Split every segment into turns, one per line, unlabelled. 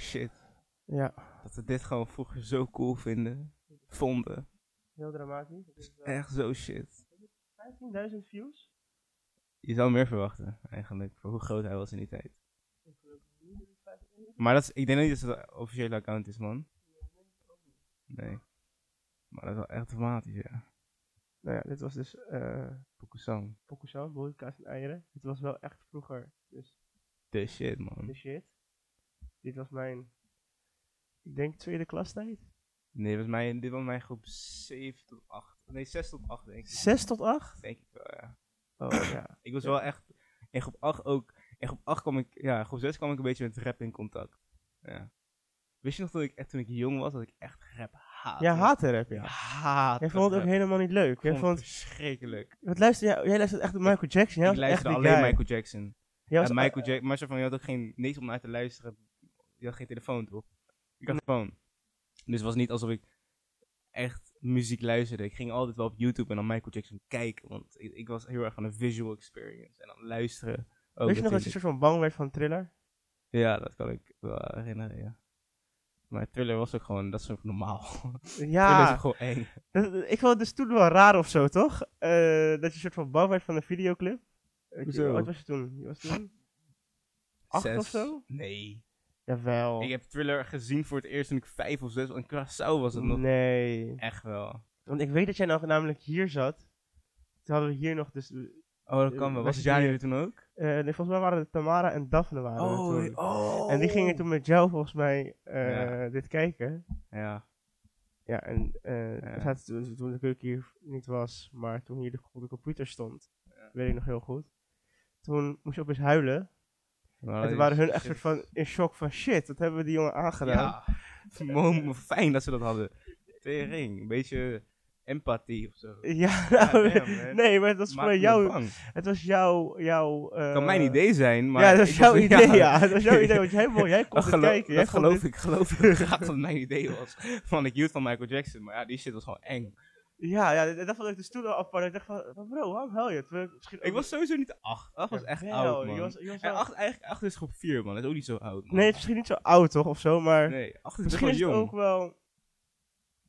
Shit.
Ja,
Dat we dit gewoon vroeger zo cool vinden. Vonden.
heel dramatisch. Is,
Echt zo shit.
15.000 views.
Je zou meer verwachten, eigenlijk. Voor hoe groot hij was in die tijd. Maar dat is, ik denk niet dat het een officiële account is, man. Nee. Maar dat is wel echt dramatisch, ja.
Nou ja, dit was dus eh
Pokusang.
Pokusan, brood, kaas en eieren. Dit was wel echt vroeger, dus
De shit, man.
de shit. Dit was mijn, ik denk tweede klastijd.
Nee, was mijn, dit was mijn groep 7 tot 8. Nee, 6 tot 8, denk ik.
6 tot 8?
Denk ik wel, ja.
Oh ja.
Ik was
Ja.
wel echt... In groep 8 ook... In groep 8 kwam ik... Ja, groep 6 kwam ik een beetje met rap in contact. Ja. Wist je nog dat ik echt, toen ik jong was, dat ik echt rap haatte?
Ja, haatte rap, ja.
haatte
Jij vond het ook helemaal niet leuk.
Ik
Jij
vond
vond,
het verschrikkelijk.
wat luister jij, jij luistert echt op Michael Jackson. Jij
ik luisterde alleen
guy.
Michael Jackson.
Was
en Michael Jackson, maar zo van, je had ook geen, niks om naar te luisteren. Je had geen telefoon, toch? Ik had een telefoon. Dus het was niet alsof ik echt muziek luisterde. Ik ging altijd wel op YouTube en dan Michael Jackson kijken. Want ik, ik was heel erg van een visual experience. En dan luisteren. Ook
Weet je nog dat je soort van bang werd van Thriller?
Ja, dat kan ik wel herinneren, ja. Maar Thriller was ook gewoon, dat is ook normaal. Is
Ja,
ook gewoon eng.
dat- ik vond het dus toen wel raar of zo, toch? Eh, dat je soort van bang werd van een videoclip.
Hoezo?
Hoe oud was je toen? Je was toen? Acht
Zes.
of zo?
Nee.
Jawel.
Ik heb Thriller gezien voor het eerst toen ik vijf of zes was. Curaçao was het nog.
Nee.
Echt wel.
Want ik weet dat jij nou namelijk hier zat. Toen hadden we hier nog dus...
Oh, dat
Eh,
kan wel.
wij
Was Jani
hier-
er toen ook?
eh, nee, volgens mij waren het Tamara en Daphne waren toen.
oh.
En die gingen toen met jou volgens mij eh,
Ja.
dit kijken.
Ja.
Ja, en eh
Ja.
zaten toen, toen de keuken hier niet was, maar toen hier de, op de computer stond, weet ik nog heel goed. Toen moest je opeens huilen. En toen waren hun echt soort van in shock van shit, wat hebben we die jongen aangedaan?
Ja. Fijn dat ze dat hadden. Tering. Een beetje empathie of zo.
Ja,
Ja,
nou,
damn, man.
nee, maar jouw,
bang.
het was jouw, jouw... eh,
kan mijn idee zijn, maar...
ja, dat was jouw
was-
idee, ja. Dat was jouw idee, want jij, wou- jij kon
Dat, gelo-
kijken. Jij
dat geloof
dit-
ik, geloof ik graag dat het mijn idee was. Van ik hield van Michael Jackson, maar ja, die shit was gewoon eng.
Ja, ja, dat- dat vond ik dus toen al apart. Ik dacht van, bro, waarom huil je? Ik misschien
Ik was sowieso niet acht. Acht was echt oud, man.
Je was, je was
En acht, eigenlijk acht is groep vier, man. Dat is ook niet zo oud, man.
Nee, het is misschien niet zo oud toch, of zo, maar
Nee, acht is
misschien is het
jong.
ook wel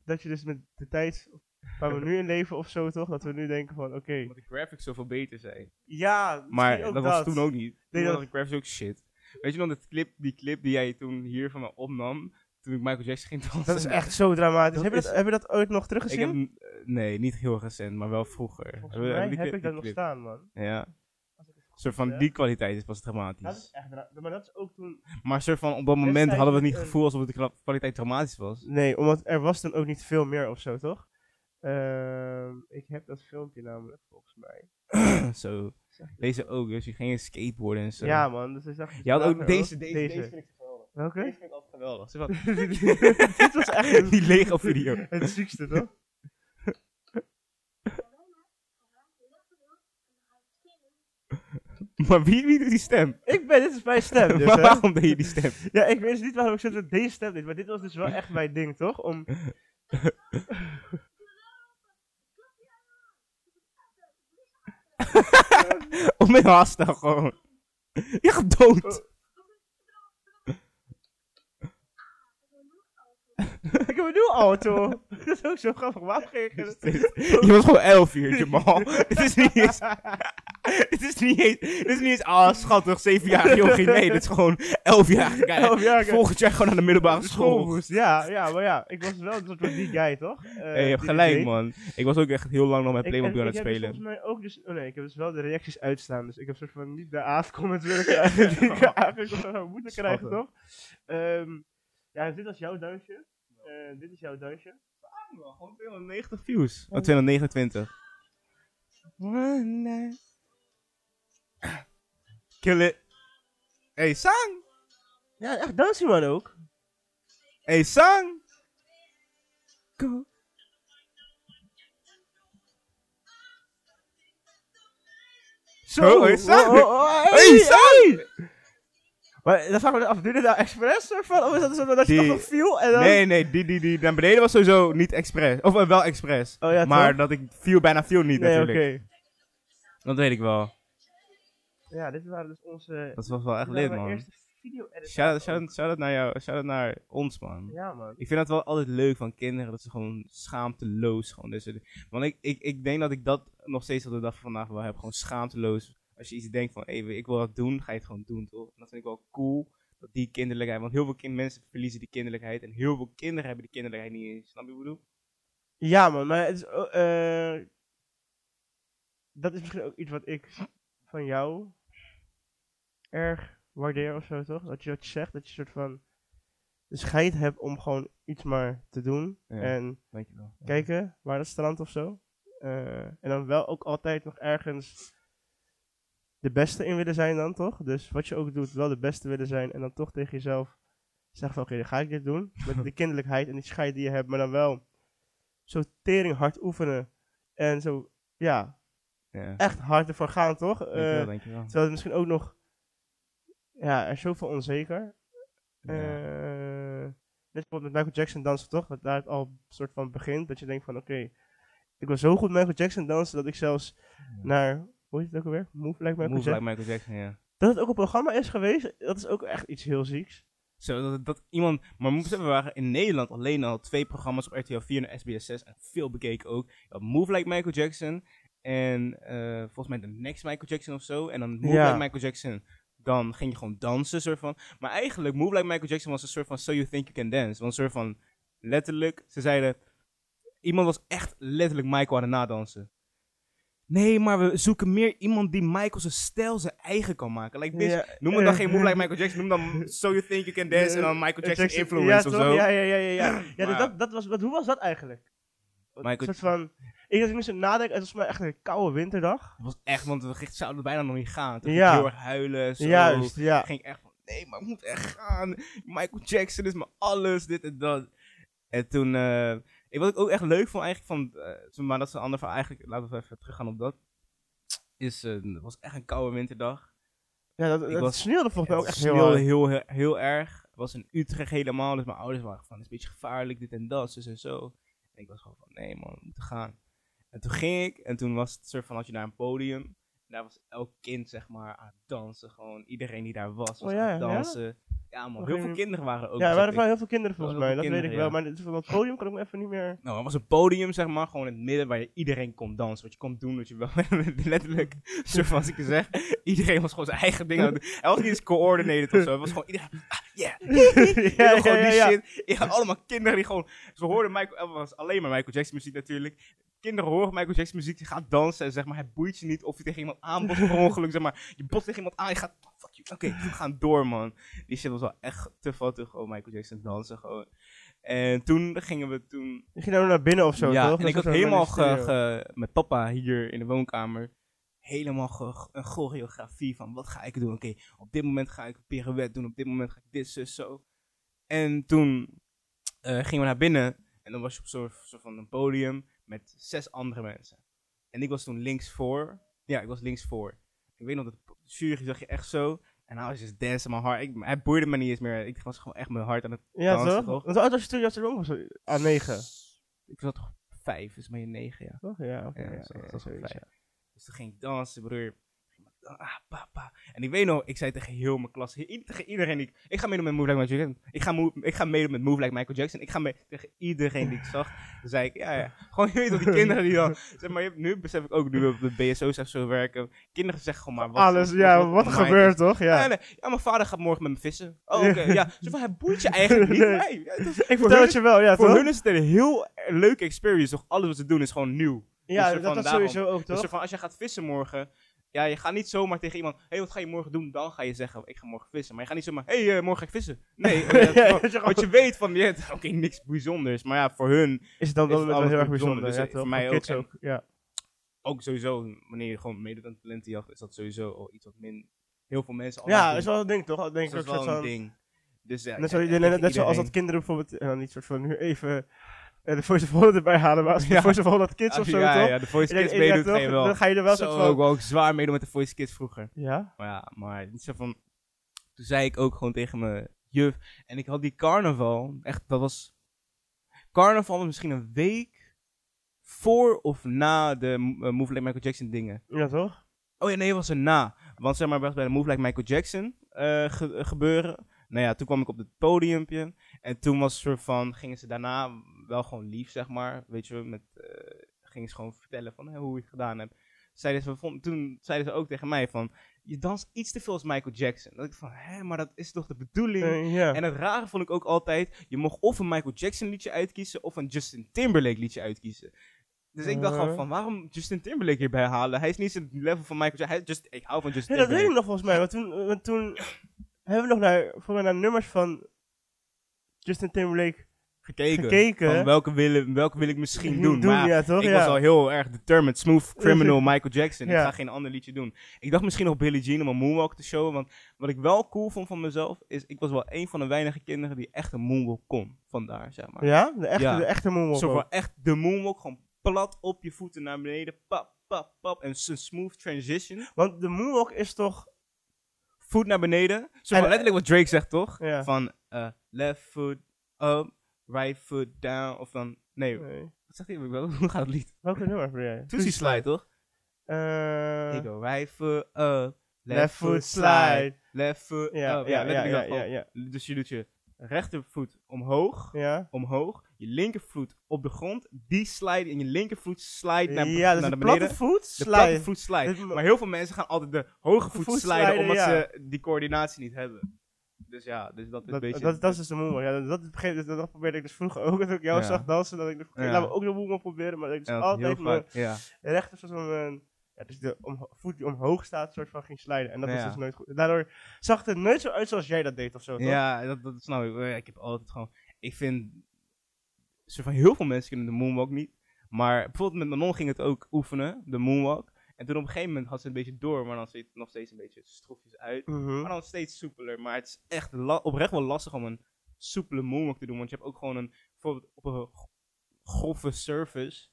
dat je dus met de tijd waar we nu in leven of zo toch, dat we nu denken van, oké,
Omdat de graphics zoveel beter zijn.
ja,
Maar dat, was toen ook niet. Toen
Nee, dat-
de graphics ook shit. Weet je nog, dat clip, die clip die jij toen hier van me opnam, toen ik Michael Jackson ging dansen?
Dat is echt zo dramatisch.
Dat
heb, je dat,
is-
heb je dat ooit nog
Ik
teruggezien?
heb, hem, eh, nee, niet heel recent, maar wel vroeger.
Volgens
Hebben
mij
hebben die
heb ik dat nog staan, man.
Ja.
Ik
soort van
heb.
die kwaliteit is pas dramatisch.
Dat is echt Maar dat is ook toen...
Maar soort van op dat moment hadden we het niet het gevoel alsof de kwa- kwaliteit dramatisch was.
Nee, omdat er was toen ook niet veel meer of zo, toch? Ehm, ik heb dat filmpje namelijk, volgens mij.
zo. Deze ook, dus je ging skateboarden en zo.
Ja, man. Dus ik dacht,
Je had ook deze, deze, deze, vind ik geweldig.
Welke?
Deze vind ik altijd geweldig. Zeg wat.
Dit was echt
Die Lego video.
het ziekste, toch?
Maar wie, wie doet die stem?
Ik ben, dit is mijn stem, dus,
Maar waarom deed je die stem?
Ja, ik weet dus niet waarom ik zeg dat deze stem deed, maar dit was dus wel echt mijn ding, toch? Om...
Of met haast gewoon. Je gaat dood.
ik heb een nieuwe auto! dat is ook zo grappig, waarom ging ik...
Je was gewoon elf hier, Jamal. Het is niet eens... Het is niet eens... Het is niet eens... Ah, schattig, zevenjarig jochie. Nee, dit is gewoon elfjarig. Kijk,
Elf jaar.
Volgend jaar gewoon naar de middelbare school.
Ja, ja, maar ja, ik was wel een soort van die guy, toch? Eh,
Hey, je hebt gelijk,
deed.
man. Ik was ook echt heel lang nog met
Ik-
Playmobil aan het
ik heb dus
spelen.
volgens mij ook dus, oh nee, ik heb dus wel de reacties uitstaan, dus ik heb soort van niet de aafcomments willen krijgen die ik eigenlijk zou moeten krijgen, toch? Ehm, ja, dit was jouw duimpje. Eh, dit is jouw duimpje.
Gewoon 290 views. Oh, 229. One night. Kill it. Hey, Sang!
Ja, echt dansje man ook.
Hey, Sang! Go.
Zo,
Oh, hey, Sang!
oh, oh,
Hey,
hey,
Sang!
Maar dan vraag ik me af, doe je dat nou expres van? Of is dat zo dat je
Die-
toch nog viel en dan...
Nee, nee, die, die, die naar beneden was sowieso niet expres. Of eh, wel expres.
Oh ja,
maar
toch?
dat ik viel bijna viel niet
Nee, oké.
natuurlijk. Dat weet ik wel.
Ja, dit waren dus onze...
Dat was wel echt
mijn
man.
eerste video edit.
Shout-out shout shout naar jou, shout naar ons, man.
Ja, man.
Ik vind het wel altijd leuk van kinderen, dat ze gewoon schaamteloos gewoon dingen- Want ik, ik, ik denk dat ik dat nog steeds op de dag van vandaag wel heb. Gewoon schaamteloos. Als je iets denkt van, hey, ik wil dat doen, ga je het gewoon doen, toch? En dat vind ik wel cool, dat die kinderlijkheid... Want heel veel kind, mensen verliezen die kinderlijkheid. En heel veel kinderen hebben die kinderlijkheid niet eens. Snap je wat ik bedoel?
Ja, man, maar het is, o- eh, dat is misschien ook iets wat ik van jou erg waardeer of zo, toch? Dat je dat je zegt, dat je soort van de scheid hebt om gewoon iets maar te doen.
Ja.
En kijken waar dat strandt of zo. Eh, en dan wel ook altijd nog ergens de beste in willen zijn dan, toch? Dus wat je ook doet, wel de beste willen zijn. En dan toch tegen jezelf zeggen van, oké, dan ga ik dit doen. Met die kinderlijkheid en die scheid die je hebt. Maar dan wel zo tering hard oefenen. En zo, ja,
Ja.
echt hard ervoor gaan, toch?
Dankjewel,
Eh, terwijl het misschien ook nog, ja, er is zoveel onzeker.
Ja.
Eh, net bijvoorbeeld met Michael Jackson dansen, toch? Dat daar het al een soort van begint. Dat je denkt van, oké, ik wil zo goed Michael Jackson dansen dat ik zelfs naar, hoe heet het ook alweer? Move Like Michael
Move
Jackson.
like Michael Jackson, ja.
Dat het ook een programma is geweest, dat is ook echt iets heel zieks.
Zo, dat, dat iemand... Maar moet waren in Nederland alleen al twee programma's op RTL 4 en SBS 6. En veel bekeken ook. Move Like Michael Jackson. En eh, volgens mij de Next Michael Jackson of zo. En dan Move
Ja.
Like Michael Jackson. Dan ging je gewoon dansen, soort van. Maar eigenlijk, Move Like Michael Jackson was een soort van So You Think You Can Dance. Want een soort van, letterlijk, ze zeiden... Iemand was echt letterlijk Michael aan het nadansen. Nee, maar we zoeken meer iemand die Michael zijn stijl zijn eigen kan maken. Like Noem het dan geen Move Like Michael Jackson, noem dan So You Think You Can Dance en dan Michael Jackson,
ja,
Influence of zo.
Ja, ja, ja, ja. ja. ja
Maar-
dat, dat was, wat, hoe was dat eigenlijk?
Michael-
Een soort van, ik als ik nu zo nadenk, het was mij echt een koude winterdag.
Het was echt, want we zouden bijna nog niet gaan. Toen
Ja.
ging heel erg huilen, zo.
Juist, ja.
Ik ging echt van, nee, maar ik moet echt gaan. Michael Jackson is mijn alles, dit en dat. En toen, eh, ik, wat ik ook echt leuk vond eigenlijk van, eh, maar dat is een ander verhaal, eigenlijk, laten we even teruggaan op dat. Is, eh, het was echt een koude winterdag.
Ja, dat,
Ik
dat
was-
sneeuwde volgens mij ook echt heel
heel, heel, heel erg. Het was in Utrecht helemaal, dus mijn ouders waren van, het is een beetje gevaarlijk, dit en dat, zus en zo. En ik was gewoon van, nee man, we moeten gaan. En toen ging ik, en toen was het soort van, als je naar een podium, daar was elk kind, zeg maar, aan het dansen. Gewoon iedereen die daar was, was
Oh, ja,
aan het dansen. Ja, man, heel veel kinderen waren ook.
Ja, er
dus
waren wel heel veel kinderen volgens mij, dat weet ik wel. Maar van dat podium kan ik me even niet meer...
Nou, er was een podium, zeg maar, gewoon in het midden waar je iedereen kon dansen. Wat je kon doen, dat je wel letterlijk, soort van als ik het zeg, iedereen was gewoon zijn eigen ding aan het was niet eens coördinated of zo. Het was gewoon iedereen, ah, yeah.
ja,
Ja, gewoon die shit. Allemaal kinderen die gewoon, ze hoorden Michael, het was alleen maar Michael Jackson muziek natuurlijk. Kinderen horen Michael Jackson muziek, je gaat dansen en zeg maar, het boeit je niet of je tegen iemand aanbotst per ongeluk, zeg maar. Je botst tegen iemand aan, je gaat, oh, fuck you, oké, we gaan door man. Die shit was wel echt te te gewoon Michael Jackson dansen gewoon. En toen gingen we toen
Je ging nou naar binnen of zo,
ja,
toch?
en ik had helemaal ge, met papa hier in de woonkamer helemaal ge- een choreografie van wat ga ik doen. Oké, op dit moment ga ik een pirouette doen, op dit moment ga ik dit, zus, zo. En toen eh, gingen we naar binnen en dan was je op zo'n soort van een podium met zes andere mensen. En ik was toen links voor. Ja, ik was links voor. Ik weet nog dat de jury zag je echt zo. En hij was just dancing mijn hart. Ik, hij boeide me niet eens meer. Ik was gewoon echt mijn hart aan het
Ja,
dansen?
Want hoe oud was je toen je er ook? Ah, negen.
Ik zat toch vijf, dus ben je negen, ja.
Toch? Ja, oké.
Ja,
ja,
zo-
ja,
zo
ja.
Dus toen ging ik dansen, broer. Ah, pa, pa. En ik weet nog, ik zei tegen heel mijn klas, tegen iedereen die ik... Ik ga meedoen met Move Like Michael Jackson. Ik ga, ik ga meedoen met Move Like Michael Jackson. Ik ga mee, tegen iedereen die ik zag. Toen zei ik, ja, ja. Gewoon, je weet toch, die kinderen die dan... Zeg maar, nu besef ik ook, nu we op de BSO's en zo werken. Kinderen zeggen gewoon maar wat...
Alles, ja, wat er gebeurt, toch?
Ja.
Ja.
nee, ja, mijn vader gaat morgen met me vissen. Oh, oké, ja. Zo van, het boeit je eigenlijk niet.
Nee.
Ja,
Ik vertel het je wel, ja,
voor
toch?
hun is het een heel leuke experience. Toch? Alles wat ze doen is gewoon nieuw.
Ja,
dus
dat
van
was
daarom-
sowieso ook,
Dus
toch?
zo van, als je gaat vissen morgen, ja, je gaat niet zomaar tegen iemand, hé, hey, wat ga je morgen doen? Dan ga je zeggen, ik ga morgen vissen. Maar je gaat niet zomaar, hé, hey, eh, morgen ga ik vissen. Nee, gewoon-
dat je
want je weet van, oké, niks bijzonders. Maar ja, voor hun,
Is het dan wel heel erg
bijzonder.
bijzonder,
Dus,
ja,
voor mij ook.
ook, ja.
ook sowieso, wanneer je gewoon meedoet aan talentenjacht, is dat sowieso al iets wat min, heel veel mensen al
Ja,
doen.
is wel een ding, toch? Dat denk
Dus dat is wel een ding. Dus ja,
Net, zo,
ja,
net,
tegen
net zoals dat
iedereen.
kinderen bijvoorbeeld, en dan niet soort van nu even eh, de Voice of Holland erbij halen, maar als de
Ja.
Voice of Holland Kids of zo,
ja,
toch?
ja, de Voice
Ja,
Kids
ja,
meedoet, je wel.
Dan ga je er wel
Zo,
van...
ook zwaar meedoen met de Voice Kids vroeger.
Ja?
Maar ja, maar niet zo van. Toen zei ik ook gewoon tegen mijn juf. En ik had die carnaval. Echt, dat was. Carnaval was misschien een week voor of na de uh, Move Like Michael Jackson dingen.
Ja, toch?
Oh ja, nee, het was er na. Want zeg maar, was bij de Move Like Michael Jackson eh, ge- eh, gebeuren. Nou ja, toen kwam ik op het podiumpje. En toen was het soort van, gingen ze daarna wel gewoon lief, zeg maar. Weet je, met, eh, gingen ze gewoon vertellen van hoe je het gedaan hebt. Zeiden ze, vond- toen zeiden ze ook tegen mij van, je danst iets te veel als Michael Jackson. Dat ik van, hè, maar dat is toch de bedoeling?
Eh.
En het rare vond ik ook altijd, je mocht of een Michael Jackson liedje uitkiezen of een Justin Timberlake liedje uitkiezen. Dus ik dacht
Uh.
gewoon van, waarom Justin Timberlake hierbij halen? Hij is niet zijn level van Michael Jackson. Hij just, ik hou van Justin
Ja, dat weet ik
Timberlake.
nog volgens mij. Want toen, want toen hebben we nog naar, voor naar nummers van Justin Timberlake
gekeken.
gekeken.
Van welke wil, welke wil ik misschien doen. maar ja,
ja, toch?
ik
ja.
was al heel erg determined. Smooth criminal Michael Jackson. Ik ga geen ander liedje doen. Ik dacht misschien nog Billie Jean om een moonwalk te showen. Want wat ik wel cool vond van mezelf, is ik was wel een van de weinige kinderen die echt een moonwalk kon. Vandaar, zeg maar.
Ja? De echte, de echte moonwalk
Zo van echt de moonwalk, gewoon plat op je voeten naar beneden. Pap, pap, pap. En een smooth transition.
Want de moonwalk is toch...
Voet naar beneden. Zo
En-
letterlijk wat Drake zegt, toch? Van eh, left foot up, right foot down. Of dan, nee,
Nee.
wat zegt hij? Hoe gaat het lied?
Welke nummer ben jij?
Tootsie slide, toch?
Eh,
Ik go right foot up,
left foot slide.
left foot
Ja,
up.
ja, ja.
Dus je doet je rechtervoet omhoog,
Ja.
omhoog, je linkervoet op de grond, die slide en je linkervoet slide naar,
Ja, dus
naar
de
de beneden.
platte voet
De
slide.
platte voet slide. Maar heel veel mensen gaan altijd de hoge voet,
Voet
sliden,
sliden,
omdat
ja.
ze die coördinatie niet hebben. Dus ja, dus dat is een beetje...
dat, dat is dus de moonwalk. Ja, dat, dat, dat probeerde ik dus vroeger ook. Dat ik jou
Ja.
zag dansen. Dat ik dacht,
Ja.
laten we ook de moonwalk proberen. Maar dat ik dus altijd mijn
ja.
rechter soort van mijn... Ja, dus de voet die omhoog staat, soort van ging sliden. En dat was dus nooit goed. Daardoor zag het er nooit zo uit zoals jij dat deed of zo, toch?
Ja, dat, dat snap ik. Ik heb altijd gewoon... Ik vind... Soort van heel veel mensen kunnen de moonwalk niet. Maar bijvoorbeeld met Manon ging het ook oefenen, de moonwalk. En toen op een gegeven moment had ze een beetje door, maar dan ziet het nog steeds een beetje stroefjes uit.
Mhm.
Maar dan steeds soepeler. Maar het is echt oprecht wel lastig om een soepele moonwalk te doen. Want je hebt ook gewoon een... Bijvoorbeeld op een grove surface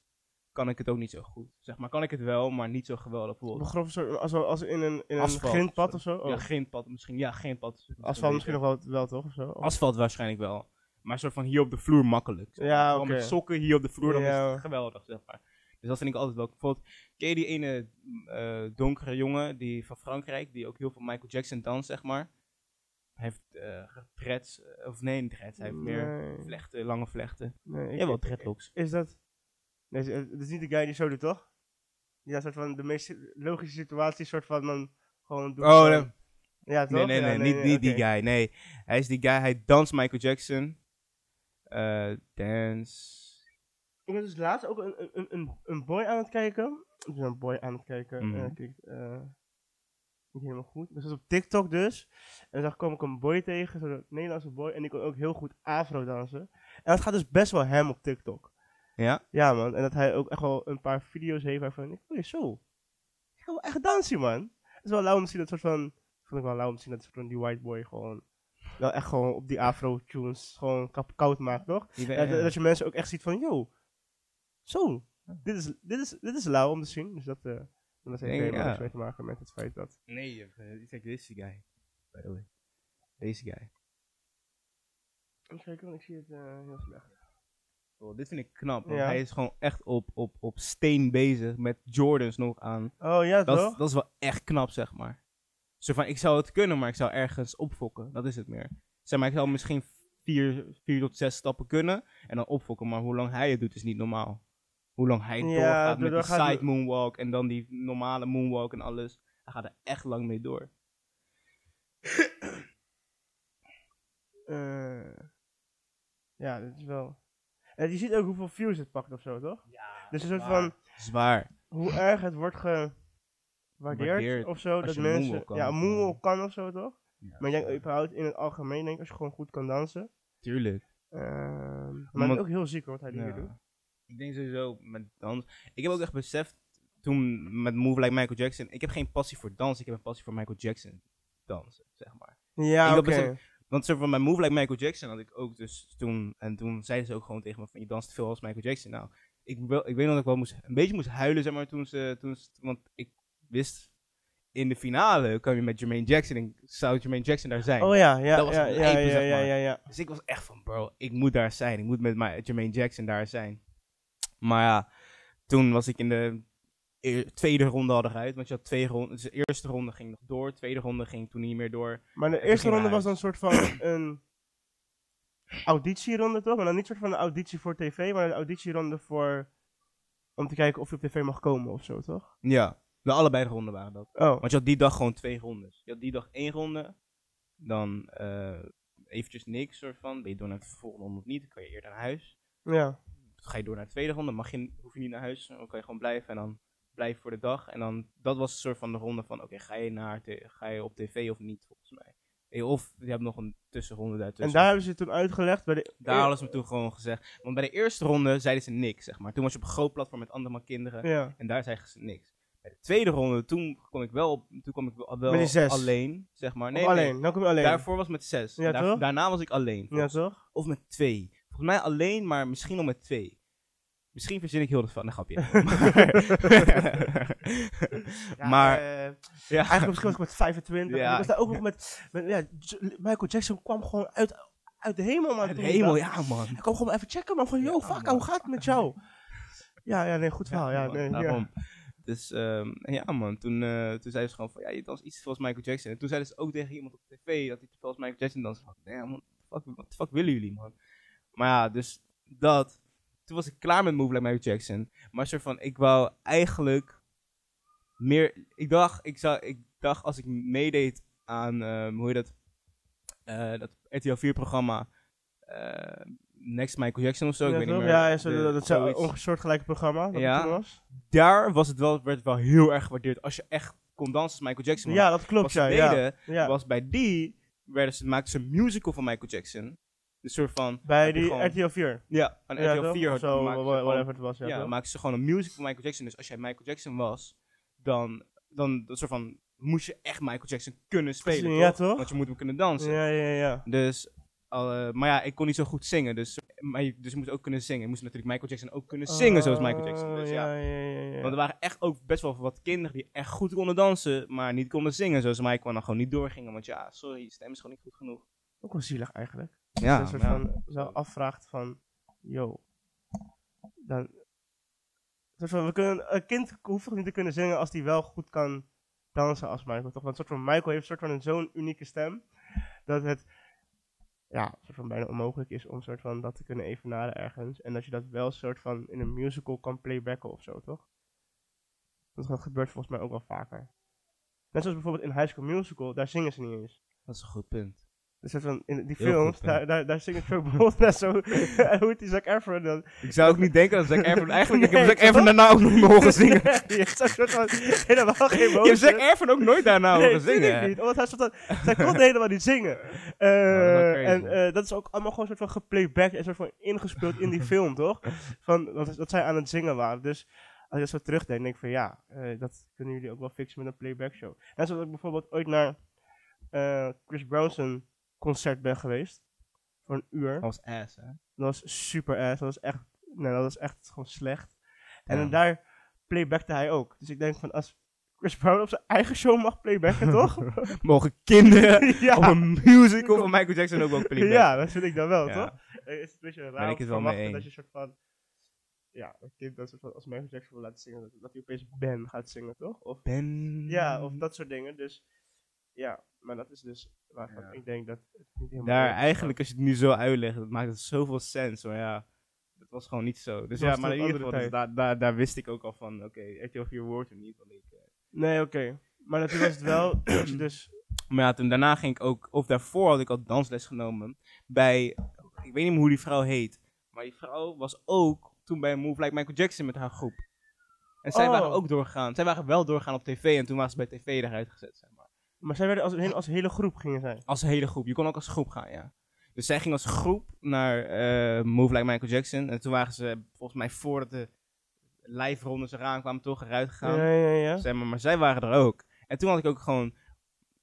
kan ik het ook niet zo goed. Zeg maar, kan ik het wel, maar niet zo geweldig. Bijvoorbeeld
grove soort, als, als in een, in een grindpad
of
zo? Oh.
Ja, grindpad misschien. Ja, grindpad.
Asfalt misschien nog wel, wel toch? Of zo? Oh.
Asfalt waarschijnlijk wel. Maar soort van hier op de vloer makkelijk. zeg maar.
Ja, oké.
met sokken hier op de vloer, dan
Ja.
is het geweldig, zeg maar. Dus dat vind ik altijd wel. Bijvoorbeeld, ken je die ene eh, donkere jongen die van Frankrijk, die ook heel veel Michael Jackson danst, zeg maar? Hij heeft eh dreads, eh, of nee, niet dreads, hij heeft meer vlechten, lange vlechten.
Nee,
Ja, wel dreadlocks.
Is dat... Nee, het is niet de guy die zo doet, toch? Die dat soort van de meest logische situatie soort van dan gewoon doet.
Oh, nee.
Ja, toch?
Nee, nee,
Ja,
nee, niet, niet die guy. Nee, hij is die guy, hij danst Michael Jackson. Eh dance.
Ik was dus laatst ook een, een, een, een boy aan het kijken. Ik ben een boy aan het kijken.
Mhm.
eh, kijk, eh, niet helemaal goed. Dus dat was op TikTok dus. En dan kwam ik een boy tegen, zo'n Nederlandse boy. En die kon ook heel goed afro dansen. En dat gaat dus best wel hem op TikTok.
Ja?
Ja man, en dat hij ook echt wel een paar video's heeft waarvan ik, oh zo. Ik ga wel echt dansen man. Het is wel lauw om te zien dat soort van, vond ik wel lauw om te zien dat soort van die white boy gewoon, wel echt gewoon op die afro tunes gewoon koud maakt, toch? Ja, dat- dat je mensen ook echt ziet van, yo, zo, dit is, dit is, dit is lauw om te zien. Dus dat, eh dat heeft helemaal niks mee te maken met het feit dat...
Nee, hebt, kijk, deze guy. By the way. Deze guy.
Kijken, want ik zie het eh, heel slecht.
Oh, dit vind ik knap. Want
Ja.
hij is gewoon echt op, op, op steen bezig met Jordans nog aan.
Oh ja,
Dat, is-
toch?
dat is wel echt knap, zeg maar. Zo van, ik zou het kunnen, maar ik zou ergens opfokken. Dat is het meer. Zeg maar, ik zou misschien vier, vier tot zes stappen kunnen en dan opfokken. Maar hoe lang hij het doet, is niet normaal. Hoe lang hij doorgaat met die
gaat-
side moonwalk en dan die normale moonwalk en alles. Hij gaat er echt lang mee door.
Eh, ja, dat is wel... En je ziet ook hoeveel views het pakt of zo, toch?
Ja,
Dus een soort van,
Zwaar.
hoe erg het wordt gewaardeerd
Waardeerd
of zo. Dat mensen,
moonwalk kan.
ja, moonwalk kan of zo, toch?
Ja,
Maar ik denk überhaupt in het algemeen, denk als je gewoon goed kan dansen.
Tuurlijk.
Ehm, maar is ook heel ziek hoor, wat hij hier
Ja.
doet.
Ik denk sowieso met dans. Ik heb ook echt beseft toen met Move Like Michael Jackson. Ik heb geen passie voor dans, ik heb een passie voor Michael Jackson dansen, zeg maar.
Ja, oké.
Want zo van mijn Move Like Michael Jackson had ik ook dus toen. En toen zeiden ze ook gewoon tegen me van je danst te veel als Michael Jackson. Nou, ik, wil, ik weet nog dat ik wel moest, een beetje moest huilen, zeg maar, toen ze, toen ze, want ik wist in de finale kwam je met Jermaine Jackson en zou Jermaine Jackson daar zijn.
Oh ja, ja,
Dat was
ja, ja, ja,
zeg
ja,
maar.
ja, ja.
Dus ik was echt van, bro, ik moet daar zijn. Ik moet met mijn Jermaine Jackson daar zijn. Maar ja, toen was ik in de tweede ronde hadden eruit. Want je had twee ronden. Dus de eerste ronde ging nog door. De tweede ronde ging toen niet meer door.
Maar de eerste ronde was dan een soort van een auditieronde, toch? Maar dan niet soort van een auditie voor tv, maar een auditieronde voor... Om te kijken of je op tv mag komen of zo, toch?
Ja, de allebei de ronden waren dat.
Oh,
Want je had die dag gewoon twee rondes. Je had die dag één ronde. Dan eh eventjes niks soort van. Ben je door naar de volgende ronde of niet? Dan kan je eerder naar huis.
ja.
Ga je door naar de tweede ronde, mag je, hoef je niet naar huis, dan kan je gewoon blijven en dan blijf voor de dag. En dan, dat was een soort van de ronde van, oké, ga je naar, ga je op tv of niet, volgens mij. Eh, Of je hebt nog een tussenronde daartussen.
En daar hebben ze het toen uitgelegd bij de...
Daar hadden ze me toen gewoon gezegd. Want bij de eerste ronde zeiden ze niks, zeg maar. Toen was je op een groot platform met andere kinderen.
Ja.
En daar zeiden ze niks. Bij de tweede ronde, toen kom ik wel, op- toen kwam ik wel,
Met zes.
alleen, zeg maar. Nee,
of alleen,
nee.
dan kom je alleen.
Daarvoor was het met zes.
Ja,
Daar- daarna was ik alleen.
Ja, toch?
Of met twee. Volgens mij alleen, maar misschien nog met twee. Misschien verzin ik heel het van. Een grapje.
Ja,
maar,
eh,
ja.
eigenlijk misschien was ik met 25.
Ja.
Ik was daar ook nog met... met ja, Michael Jackson kwam gewoon uit, uit de hemel, man.
Uit de hemel, ja man.
Hij kwam gewoon even checken, man. Van, yo,
Ja,
fuck,
man.
hoe gaat het met jou? Ja, ja, nee, goed verhaal. Ja,
man,
nee,
daarom. Dus um, ja man, toen, uh, toen zeiden ze gewoon van ja, je danst iets zoals Michael Jackson. En toen zeiden ze ook tegen iemand op tv dat hij zoals Michael Jackson danst. Van, ja man, fuck, wat de fuck willen jullie man? Maar ja, dus dat. Toen was ik klaar met Move Like Michael Jackson. Maar soort van, ik wou eigenlijk meer, ik dacht, ik, zou, ik dacht als ik meedeed aan, um, hoe heet dat, uh, dat RTL 4 programma, uh, Next Michael Jackson of zo,
ja,
ik weet niet meer.
Ja, zo,
de-
dat is een
zoiets.
ongesoortgelijke programma. Dat
Ja.
was.
Daar was het wel, werd het wel heel erg gewaardeerd als je echt kon dansen als Michael Jackson.
Ja, dat klopt, ja.
deden,
ja.
was bij die, werden ze, maakten ze een musical van Michael Jackson. Een soort van...
Bij die
gewoon-
RTL 4.
Ja, aan
Ja,
RTL
toch?
4
Of
had
zo,
gewoon-
whatever het was. Ja,
Ja, maakten ze gewoon een musical van Michael Jackson. Dus als jij Michael Jackson was, dan, dan dat soort van, moest je echt Michael Jackson kunnen spelen,
Ja,
toch?
toch?
Want je moet hem kunnen dansen.
Ja, ja, ja.
Dus, eh, maar ja, ik kon niet zo goed zingen. Dus, maar je, dus je moest ook kunnen zingen. Je moest natuurlijk Michael Jackson ook kunnen zingen zoals Michael Jackson. Dus
Oh,
ja,
ja, ja, ja, ja.
want er waren echt ook best wel wat kinderen die echt goed konden dansen, maar niet konden zingen zoals Michael. En dan gewoon niet doorgingen. Want ja, sorry, je stem is gewoon niet goed genoeg.
Ook wel zielig eigenlijk.
Ja,
je een soort van zo afvraagt van, yo, dan, soort van, we kunnen, een kind hoeft toch niet te kunnen zingen als die wel goed kan dansen als Michael, toch? Want soort van Michael heeft soort van een zo'n unieke stem, dat het, ja, soort van bijna onmogelijk is om soort van dat te kunnen evenaren ergens. En dat je dat wel soort van in een musical kan playbacken of zo, toch? Dat dat gebeurt volgens mij ook wel vaker. Net zoals bijvoorbeeld in High School Musical, daar zingen ze niet eens.
Dat is een goed punt.
Dus van, in die films,
goed,
daar, daar, daar ook bijvoorbeeld net zo. en hoe heet die Zac Efron dan?
Ik zou ook niet denken dat Zac Efron... Eigenlijk, ik
Nee,
heb Zac Efron daarna ook nog horen zingen.
Heeft zo'n soort van helemaal geen
Je hebt Zac Efron ook nooit daarna
nee,
horen
ik
zingen.
niet. Want hij, kon helemaal niet zingen.
Dat crazy.
en eh, dat is ook allemaal gewoon een soort van geplaybacked en soort van ingespeeld in die film, toch? Van, dat, dat zij aan het zingen waren. Dus als je dat zo terugdenkt, denk ik van ja, eh, dat kunnen jullie ook wel fixen met een playback show. Net zoals ik bijvoorbeeld ooit naar Chris Brown's concert ben geweest. Voor een uur.
Dat was ass, hè?
Dat was super ass. Dat was echt, nee, dat was echt gewoon slecht. En
Ja.
daar playbackte hij ook. Dus ik denk van als Chris Brown op zijn eigen show mag playbacken, toch?
Mogen kinderen
ja.
op een musical van Michael Jackson ook wel playback.
ja, dat vind ik dan wel,
Ja.
toch? Is het een beetje raar
ik wel mee
dat je een soort van... Ja, een kind dat soort van, als Michael Jackson wil laten zingen, dat, dat hij opeens Ben gaat zingen, toch? Of,
Ben...
ja, of dat soort dingen. Dus ja, maar dat is dus waarvan
Ja.
ik denk dat het niet helemaal...
Daar eigenlijk, als je het nu zo uitlegt, dat maakt het zoveel sens. Maar ja, dat was gewoon niet zo. Dus ja, maar in ieder geval, dus daar, daar, daar wist ik ook al van, oké, RTL 4 woord er niet. Want ik, eh,
Nee, oké. Maar natuurlijk was het wel dat je dus...
Maar ja, toen daarna ging ik ook, of daarvoor had ik al dansles genomen bij, ik weet niet meer hoe die vrouw heet, maar die vrouw was ook toen bij Move Like Michael Jackson met haar groep. En zij
Oh.
waren ook doorgegaan. Zij waren wel doorgegaan op tv en toen waren ze bij tv eruit gezet, zeg maar.
Maar zij werden als, een- als hele groep gingen zij.
Als hele groep. Je kon ook als groep gaan, ja. Dus zij ging als groep naar eh, Move Like Michael Jackson. En toen waren ze volgens mij voordat de live rondes eraan kwamen toch eruit gegaan.
Ja, ja, ja.
Zeg maar, maar zij waren er ook. En toen had ik ook gewoon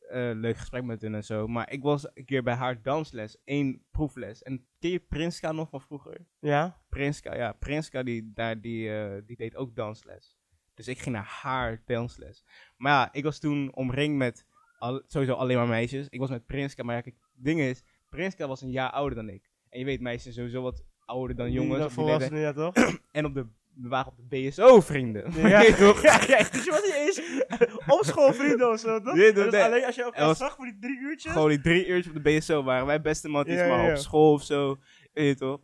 eh leuk gesprek met hen en zo. Maar ik was een keer bij haar dansles, één proefles. En ken je Prinska nog van vroeger?
Ja?
Prinska, ja. Prinska die, daar, die, eh, die deed ook dansles. Dus ik ging naar haar dansles. Maar ja, ik was toen omringd met al, sowieso alleen maar meisjes. Ik was met Prinska, maar ja, kijk, het ding is, Prinska was een jaar ouder dan ik. En je weet, meisjes zijn sowieso wat ouder dan jongens. Leeftijd.
volwassenen, ja toch?
En op de we waren op de BSO, vrienden.
Ja, ja, ja, dus je was niet eens op school vrienden of zo, toch?
Nee,
En
nee,
dus
nee.
alleen als je elkaar zag voor die drie uurtjes.
Gewoon die drie uurtjes op de BSO waren wij beste matties,
Ja,
maar
ja.
op school of zo. Weet je toch?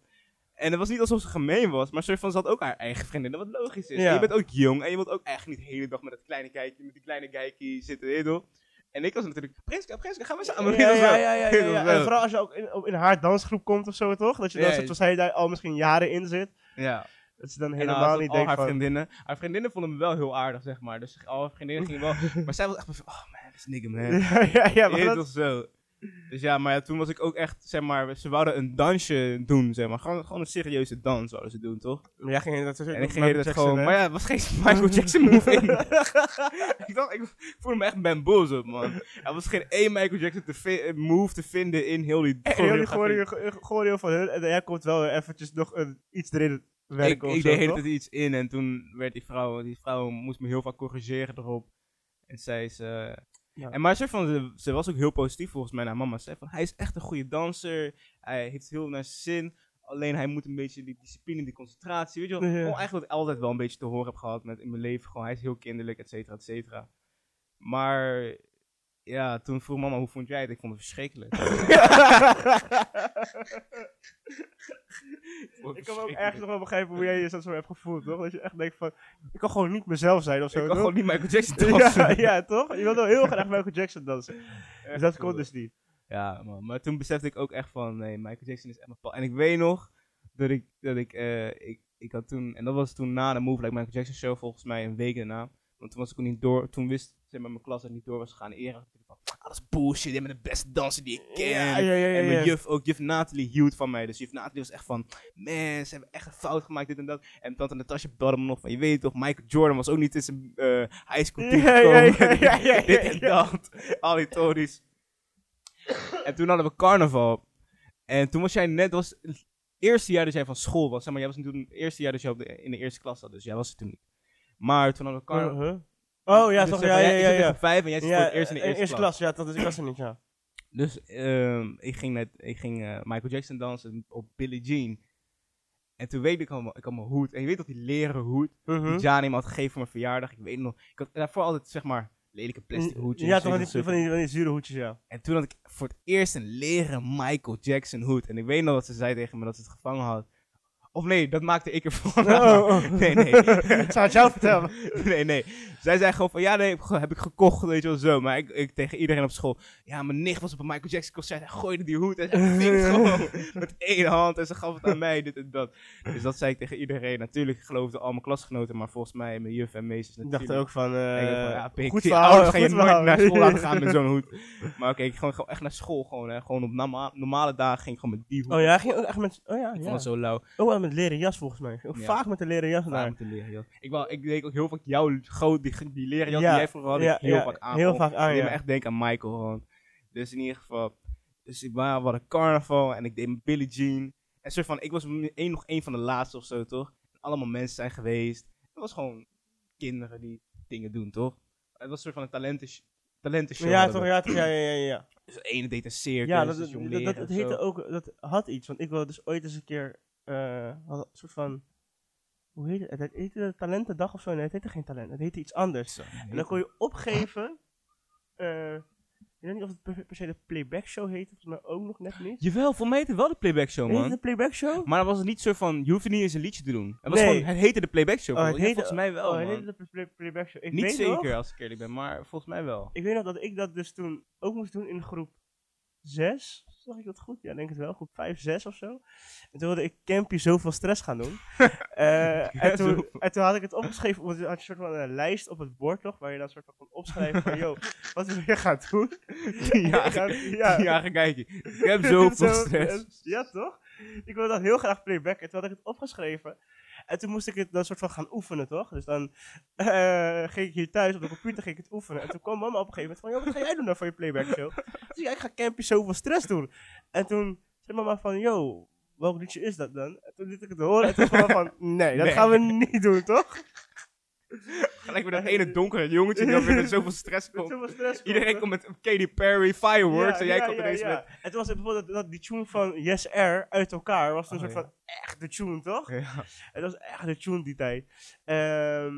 En het was niet alsof ze gemeen was, maar soort van ze had ook haar eigen vriendinnen, wat logisch is.
Ja.
Je bent ook jong en je wilt ook eigenlijk niet de hele dag met dat kleine kijkje, met die kleine kijkje zitten, weet je toch? En ik was natuurlijk, Prinska, Prinska, gaan we samen.
Ja, ja, ja, ja, ja. En vooral als je ook in, in haar dansgroep komt of zo, toch? Dat je dan,
Ja,
van, zij daar al misschien jaren in zit.
Ja.
Dat je dan helemaal
dan
niet denkt
haar
van...
vriendinnen. Haar vriendinnen vonden me wel heel aardig, zeg maar. Dus al haar vriendinnen gingen wel... maar zij was echt van, oh man, this nigga, man.
ja, ja, ja, maar dat-
zo. Dus ja, maar ja, toen was ik ook echt, zeg maar, ze wouden een dansje doen, zeg maar. Gewoon, gewoon een serieuze dans wouden ze doen, toch?
Maar jij ging dat
En ik ging het gewoon, maar ja, het was geen Michael Jackson move in. ik dacht, ik, voelde me echt bamboozled, man. Er was geen één Michael Jackson te eh, move te vinden in heel die
choreo- choreo van hun. En jij komt wel eventjes nog een, iets erin
Ik,
werken
ik
zo,
deed tijd iets in en toen werd die vrouw, die vrouw moest me heel vaak corrigeren erop. En zei ze...
Ja.
En maar ze, van, ze, was ook heel positief volgens mij naar mama. Ze zei van, hij is echt een goede danser. Hij heeft heel naar zijn zin. Alleen hij moet een beetje die discipline, die concentratie. Weet je wel,
Ja.
eigenlijk wat ik altijd wel een beetje te horen heb gehad met in mijn leven. Gewoon, hij is heel kinderlijk, et cetera, et cetera. Maar ja, toen vroeg mama, hoe vond jij het? Ik vond het verschrikkelijk.
Ik kan ook ergens nog wel begrijpen hoe jij je dat zo hebt gevoeld, toch? Dat je echt denkt van, ik kan gewoon niet mezelf zijn of zo,
Ik kan
toch?
gewoon niet Michael Jackson dansen.
ja, ja, toch? Je wilde heel graag Michael Jackson dansen. Dus dat kon dus niet.
Ja, man. Maar toen besefte ik ook echt van, nee, Michael Jackson is echt mijn pa. En ik weet nog dat ik, dat ik, eh, ik, ik had toen, en dat was toen na de Move Like Michael Jackson show, volgens mij een week daarna. Want toen was ik ook niet door, toen wist, zeg maar, mijn klas niet door was gegaan. Eerder had ik van, ah, dat is bullshit, jij bent de beste danser die ik ken.
Ja, ja, ja, ja,
En mijn juf, ook juf Natalie hield van mij. Dus juf Natalie was echt van, man, ze hebben echt een fout gemaakt, dit en dat. En tante Natasha belde me nog van, je weet toch, Michael Jordan was ook niet in zijn eh high school team
Ja, ja,
gekomen.
ja, ja, ja,
dit en dat. Al die tories. En toen hadden we carnaval. En toen was jij net, was het eerste jaar dat jij van school was. Zeg maar, jij was toen het eerste jaar dat jij op de, in de eerste klas zat. Dus jij was er toen niet. Maar toen hadden we carnaval.
Uh-huh. Oh ja,
Dus
toch? Ja, ja, ja.
Ik
ja.
vijf en jij zit voor het eerst in de eerste, klas.
Ja, dat is, ik was er niet, ja.
Dus ehm, ik ging, net, ik ging eh, Michael Jackson dansen op Billie Jean. En toen weet ik al, mijn- ik had mijn hoed. En je weet toch die leren hoed die Jani me had gegeven voor mijn verjaardag. Ik weet nog. Ik had daarvoor altijd zeg maar lelijke plastic hoedjes.
Ja, toch van die, van die, van die zure hoedjes, ja.
En toen had ik voor het eerst een leren Michael Jackson hoed. En ik weet nog dat ze zei tegen me dat ze het gevangen had. Of nee, dat maakte ik ervan.
Oh, oh.
Nee, nee.
Ik zou het jou vertellen.
nee, nee. Zij zei gewoon van, ja, nee, heb ik- gekocht, weet je wel, zo. Maar ik, ik tegen iedereen op school, ja, mijn nicht was op een Michael Jackson concert. Hij gooide die hoed en hij ving het gewoon met één hand. En ze gaf het aan mij, dit en dat. Dus dat zei ik tegen iedereen. Natuurlijk geloofden al mijn klasgenoten, maar volgens mij mijn juf en meesters
Ik
natuurlijk.
dacht ook van,
Ik van, ja, pik,
goed verhaal,
ouders ga je
goed
nooit
verhaal.
naar school laten gaan met zo'n hoed. Maar oké, ik ging gewoon echt naar school gewoon, hè. Gewoon op norma- normale dagen ging ik gewoon met die hoed.
Oh ja, ging ook echt met, oh ja,
Ik
ja.
vond het zo lauw.
Oh, met leren jas volgens mij. Ook
Ja.
Vaak met de leren jas naar.
met de leren jas. Ik, wou, ik deed ook heel vaak jouw groot, die, die leren jas
Ja,
die jij vroeger had,
ja,
ik heel
ja,
vaak aan.
heel vaak aan, ja.
me echt denken aan Michael gewoon. Dus in ieder geval, dus ik wa- we hadden carnaval en ik deed mijn Billie Jean. En soort van, ik was één, nog één van de laatste of zo, toch? En allemaal mensen zijn geweest. Het was gewoon kinderen die dingen doen, toch? Het was een soort van een talenten talentenshow.
Ja, toch, ja, toch, ja, ja, ja, ja.
Dus de ene deed een circus,
Ja, dat,
dus
dat, dat, dat, heette ook, dat had iets, want ik wil dus ooit eens een keer, had een soort van, hoe heet het, het heette de talentendag of zo, nee, het heette geen talent, het heette iets anders.
Zo,
En dan kon je opgeven, eh, ik weet niet of het per, se de playback show heette, volgens mij ook nog net niet.
Jawel, voor mij heette het wel de playback show,
Heette
man.
het de playback show?
Maar dan was het niet zo van, je hoefde niet eens een liedje te doen. Het, was
Nee.
gewoon, het heette de playback show.
Oh, het
Ja,
heette-
volgens mij wel,
oh, het heette de play- playback show. Ik
Niet
weet
zeker
nog-
als ik eerlijk ben, maar volgens mij wel.
Ik weet nog dat ik dat dus toen ook moest doen in groep 6. Zag ik dat goed? Ja, denk het wel. Groep 5, 6 of zo. En toen wilde ik Campy zoveel stress gaan doen. Eh, en, toen,
zoveel.
en toen had ik het opgeschreven, want je had een soort van een lijst op het bord toch, waar je dan soort van kon opschrijven van, yo, wat wil je gaan doen?
ja,
ga- ja.
ja, ga kijken. Ik heb zoveel
Zo-
stress.
Ja, toch? Ik wilde dat heel graag playback. En toen had ik het opgeschreven. En toen moest ik het dan soort van gaan oefenen, toch? Dus dan eh, ging ik hier thuis op de computer ging ik het oefenen. En toen kwam mama op een gegeven moment van, joh, wat ga jij doen dan voor je playback show? Dus ja, ik ga Campy zoveel stress doen. En toen zei mama van, yo, welk liedje is dat dan? En toen liet ik het horen. En toen was mama van, nee, dat
Nee.
gaan we niet doen, toch?
Gelijk met dat ene donkere jongetje die dan weer met zoveel stress komt.
zoveel stress
Iedereen
hè?
komt met Katy Perry, Fireworks,
Ja,
en jij
ja,
komt ineens
ja.
met...
En toen was het bijvoorbeeld dat, dat die tune van Yes Air uit elkaar was een
Oh,
soort van echt de tune, toch? Dat was echt de tune die tijd. Ehm,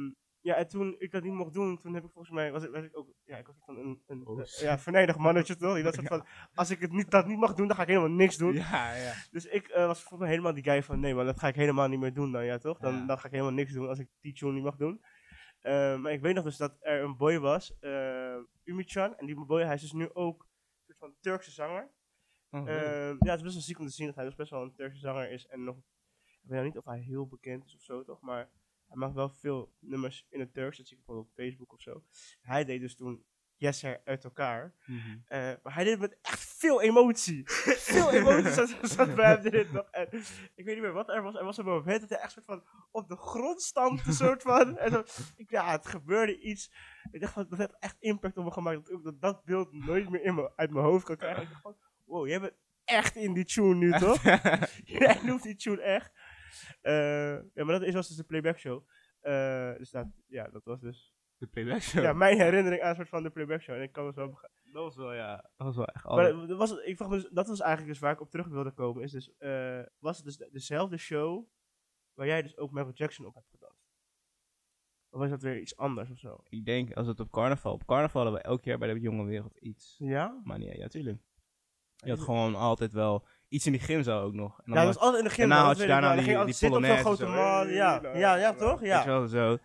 ja, en toen ik dat niet mocht doen, toen heb ik volgens mij, was ik, was ik ook, ja, ik was van een, een
Oh,
eh, ja, verneidig mannetje, toch? Die dat soort van, als ik het niet, dat niet mag doen, dan ga ik helemaal niks doen.
Ja, ja.
Dus ik eh, was volgens mij helemaal die guy van, nee, maar dat ga ik helemaal niet meer doen dan, ja, toch? Dan, dan ga ik helemaal niks doen als ik die tune niet mag doen. Eh, maar ik weet nog dus dat er een boy was, eh Umichan, en die boy, hij is dus nu ook een soort van Turkse zanger.
Oh,
Ehm, ja, het is best wel ziek om te zien dat hij dus best wel een Turkse zanger is. En nog, ik weet nou niet of hij heel bekend is of zo, toch? Maar hij maakt wel veel nummers in het Turks. Dat zie ik bijvoorbeeld op Facebook of zo. Hij deed dus toen Yes Sir uit elkaar.
Mhm.
Eh, maar hij deed het met echt veel emotie. veel emotie zat, zat bij hem erin nog. En ik weet niet meer wat er was. Er was een moment dat hij echt soort van op de grond stampte, soort van. En zo, ik, ja, het gebeurde iets. Ik dacht van, dat heeft echt impact op me gemaakt. Dat ik dat, dat beeld nooit meer in me, uit mijn hoofd kan krijgen. Ik dacht van, wow, jij bent echt in die tune nu, toch? jij noemt die tune echt. Eh, ja, maar dat is was dus de playback show. Eh, dus dat, ja, dat was dus
De playback show.
ja, mijn herinnering aan een soort van de playback show. En ik kan het wel begrijpen.
dat was wel, ja. Dat was wel echt
Maar
alles.
dat was, ik vraag me dus, dat was eigenlijk dus waar ik op terug wilde komen. Is dus, eh, was het dus de- dezelfde show waar jij dus ook Michael Jackson op hebt gedanst? Of was dat weer iets anders of zo?
Ik denk, als het op carnaval... Op carnaval hadden we elk jaar bij de jonge wereld iets.
Ja?
Maar nee, ja, tuurlijk. Je had gewoon altijd wel iets in die gymzaal ook nog. En dan
Ja, dat
was-
altijd in de gym.
Daarna had je daarna die- die
op zo'n grote
zo.
man. Ja, ja, ja, ja, toch? Ja.
wel, zo.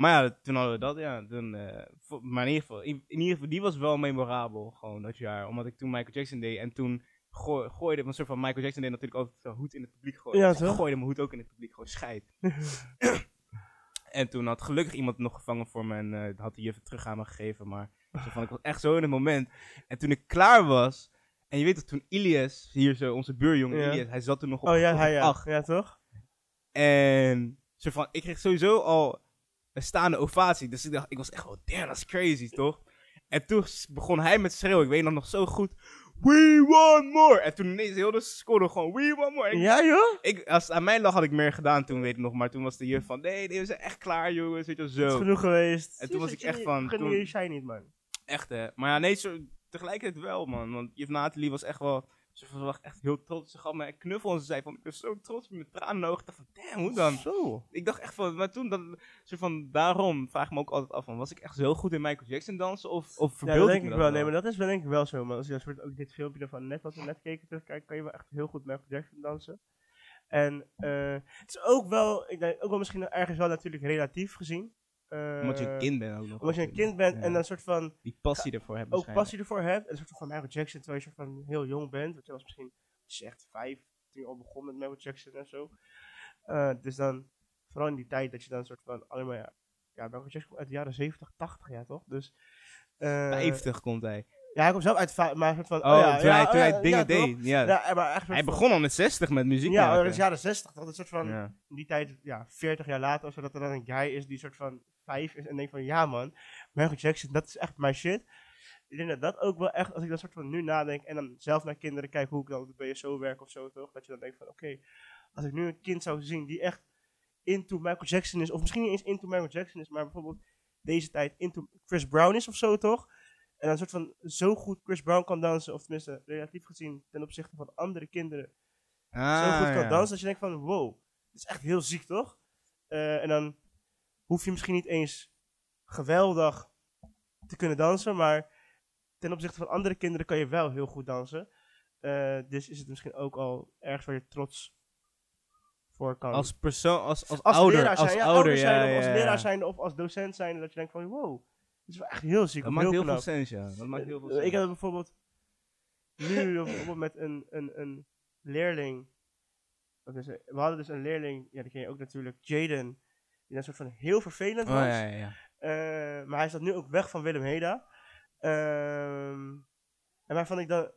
Maar ja, toen hadden we dat, ja. Toen, eh, maar in ieder, geval, in, in ieder geval, die was wel memorabel, gewoon dat jaar. Omdat ik toen Michael Jackson deed en toen gooi, gooide, een soort van Michael Jackson deed natuurlijk altijd zijn hoed in het publiek gooien.
Ja,
Dus ik
toch?
gooide mijn hoed ook in het publiek, gewoon scheid. en toen had gelukkig iemand nog gevangen voor me en eh, had de juf terug aan me gegeven. Maar zo van, ik was echt zo in het moment. En toen ik klaar was, en je weet dat toen Ilias, hier zo, onze buurjongen
Ja.
Ilias, hij zat toen nog op,
Oh ja,
op
hij ja.
acht.
Ja, toch?
En soort van, ik kreeg sowieso al een staande ovatie. Dus ik dacht, ik was echt wel, damn, is crazy, toch? En toen begon hij met schreeuwen. Ik weet nog nog zo goed. We want more! En toen ineens heel de score gewoon, we want more! Ik,
Ja, joh?
ik, als het aan mij lag had ik meer gedaan toen, weet ik nog. Maar toen was de juf van, nee, nee, we zijn echt klaar, jongens. Weet je wel,
Het is
zo.
genoeg geweest.
En toen was ik echt van,
je shine niet, man.
Echt, hè. Maar ja, nee, zo, tegelijkertijd wel, man. Want juf Nathalie was echt wel, ze was echt heel trots. Ze gaf me een knuffel en ze zei van, ik ben zo trots met tranen in de ogen. Ik dacht van, damn, hoe dan?
Zo.
Ik dacht echt van, maar toen, dan, soort van, daarom vraag ik me ook altijd af van, was ik echt zo goed in Michael Jackson dansen of, of
Ja,
verbeeld
dat
ik
denk
me
ik
dat
wel. Nee, maar dat is wel denk ik wel zo, man. Als je dat soort, ook dit filmpje ervan net, wat we net keken, terugkijkt, kan je wel echt heel goed Michael Jackson dansen. En eh, het is ook wel, ik denk ook wel misschien ergens wel natuurlijk relatief gezien. Eh,
Omdat je een kind bent ook nog.
Omdat je een kind bent
Ja.
en dan een soort van
Die passie ervoor hebben
ook passie ervoor hebt. En een soort van Michael Jackson, terwijl je soort van heel jong bent. Want je was misschien, je echt vijf, toen je al begon met Michael Jackson en zo. Eh, dus dan, vooral in die tijd dat je dan een soort van, alleen maar ja, ja Michael Jackson komt uit de jaren 70, 80 ja toch? Dus, eh,
50 komt hij.
Ja, hij komt zelf uit, maar soort van,
Oh,
oh, ja,
toen,
ja,
hij, toen hij dingen deed. Ja.
Ja, maar echt
hij begon al met 60 met muziek
Ja, dat is jaren 60, dat is een soort van, in die tijd, ja, 40 jaar later of zo, dat er dan een guy is die soort van vijf is en denkt van, ja man, Michael Jackson, dat is echt mijn shit. Ik denk dat dat ook wel echt, als ik dan soort van nu nadenk en dan zelf naar kinderen kijk hoe ik dan op de BSO werk of zo, toch? Dat je dan denkt van, oké, als ik nu een kind zou zien die echt into Michael Jackson is, of misschien niet eens into Michael Jackson is, maar bijvoorbeeld deze tijd into Chris Brown is of zo, toch? En dan soort van zo goed Chris Brown kan dansen, of tenminste relatief gezien ten opzichte van andere kinderen,
Ah,
zo goed kan
ja.
dansen, dat je denkt van, wow, dat is echt heel ziek, toch? Eh, en dan hoef je misschien niet eens geweldig te kunnen dansen, maar ten opzichte van andere kinderen kan je wel heel goed dansen. Eh, dus is het misschien ook al ergens waar je trots voor kan.
Als persoon, als, als,
Als
ouder.
zijn,
als
ja,
ouder,
zijn,
ja,
of als leraar zijn, of als docent zijn, dat je denkt van, wow, dat is wel echt heel ziek.
Dat maakt heel veel sens, ja. Dat maakt heel veel
Eh,
sens.
Ik heb bijvoorbeeld nu bijvoorbeeld met een, een, een leerling. We hadden dus een leerling, ja, die ken je ook natuurlijk, Jaden. Die een soort van heel vervelend
Oh,
was.
ja, ja, ja.
Eh, maar hij staat nu ook weg van Willem Heda. Ehm, en waarvan ik dan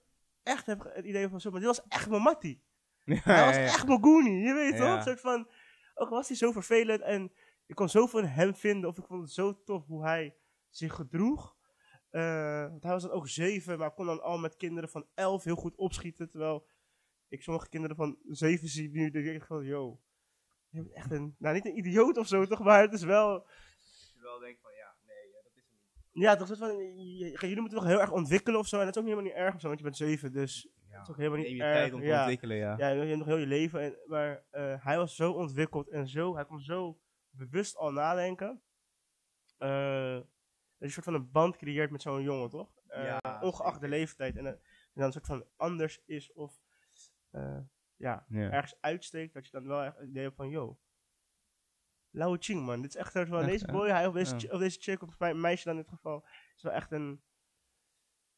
echt heb het idee van zo, maar dit was echt mijn mattie. Hij was echt mijn goonie, je weet toch? Een soort van, ook al was hij zo vervelend en ik kon zoveel in hem vinden, of ik vond het zo tof hoe hij zich gedroeg. Eh, want hij was dan ook zeven, maar kon dan al met kinderen van elf heel goed opschieten, terwijl ik sommige kinderen van zeven zie nu, denk ik van, yo, je bent echt een, nou niet een idioot of zo toch, maar het is wel,
wel denk van, ja, nee, dat is het niet.
Ja, toch? Soort van, je- je- jullie moeten toch heel erg ontwikkelen of zo. En dat is ook helemaal niet erg of zo, want je bent zeven. Dus
Ja,
is ook helemaal niet
je
erg,
tijd om te
ja.
ontwikkelen, ja.
ja, je hebt nog heel je leven. En, maar eh, hij was zo ontwikkeld en zo, hij kon zo bewust al nadenken. eh, dat je een soort van een band creëert met zo'n jongen, toch? Eh,
Ja,
ongeacht de leeftijd. En, en dan een soort van anders is of ja,
Ja.
ergens uitsteekt. Dat je dan wel echt het idee hebt van, yo, Lauwe Ching, man. Dit is echt een soort van,
Echt,
deze
hè?
boy, hij of deze,
Ja.
chi- of deze chick, of mijn meisje dan in dit geval, is wel echt een,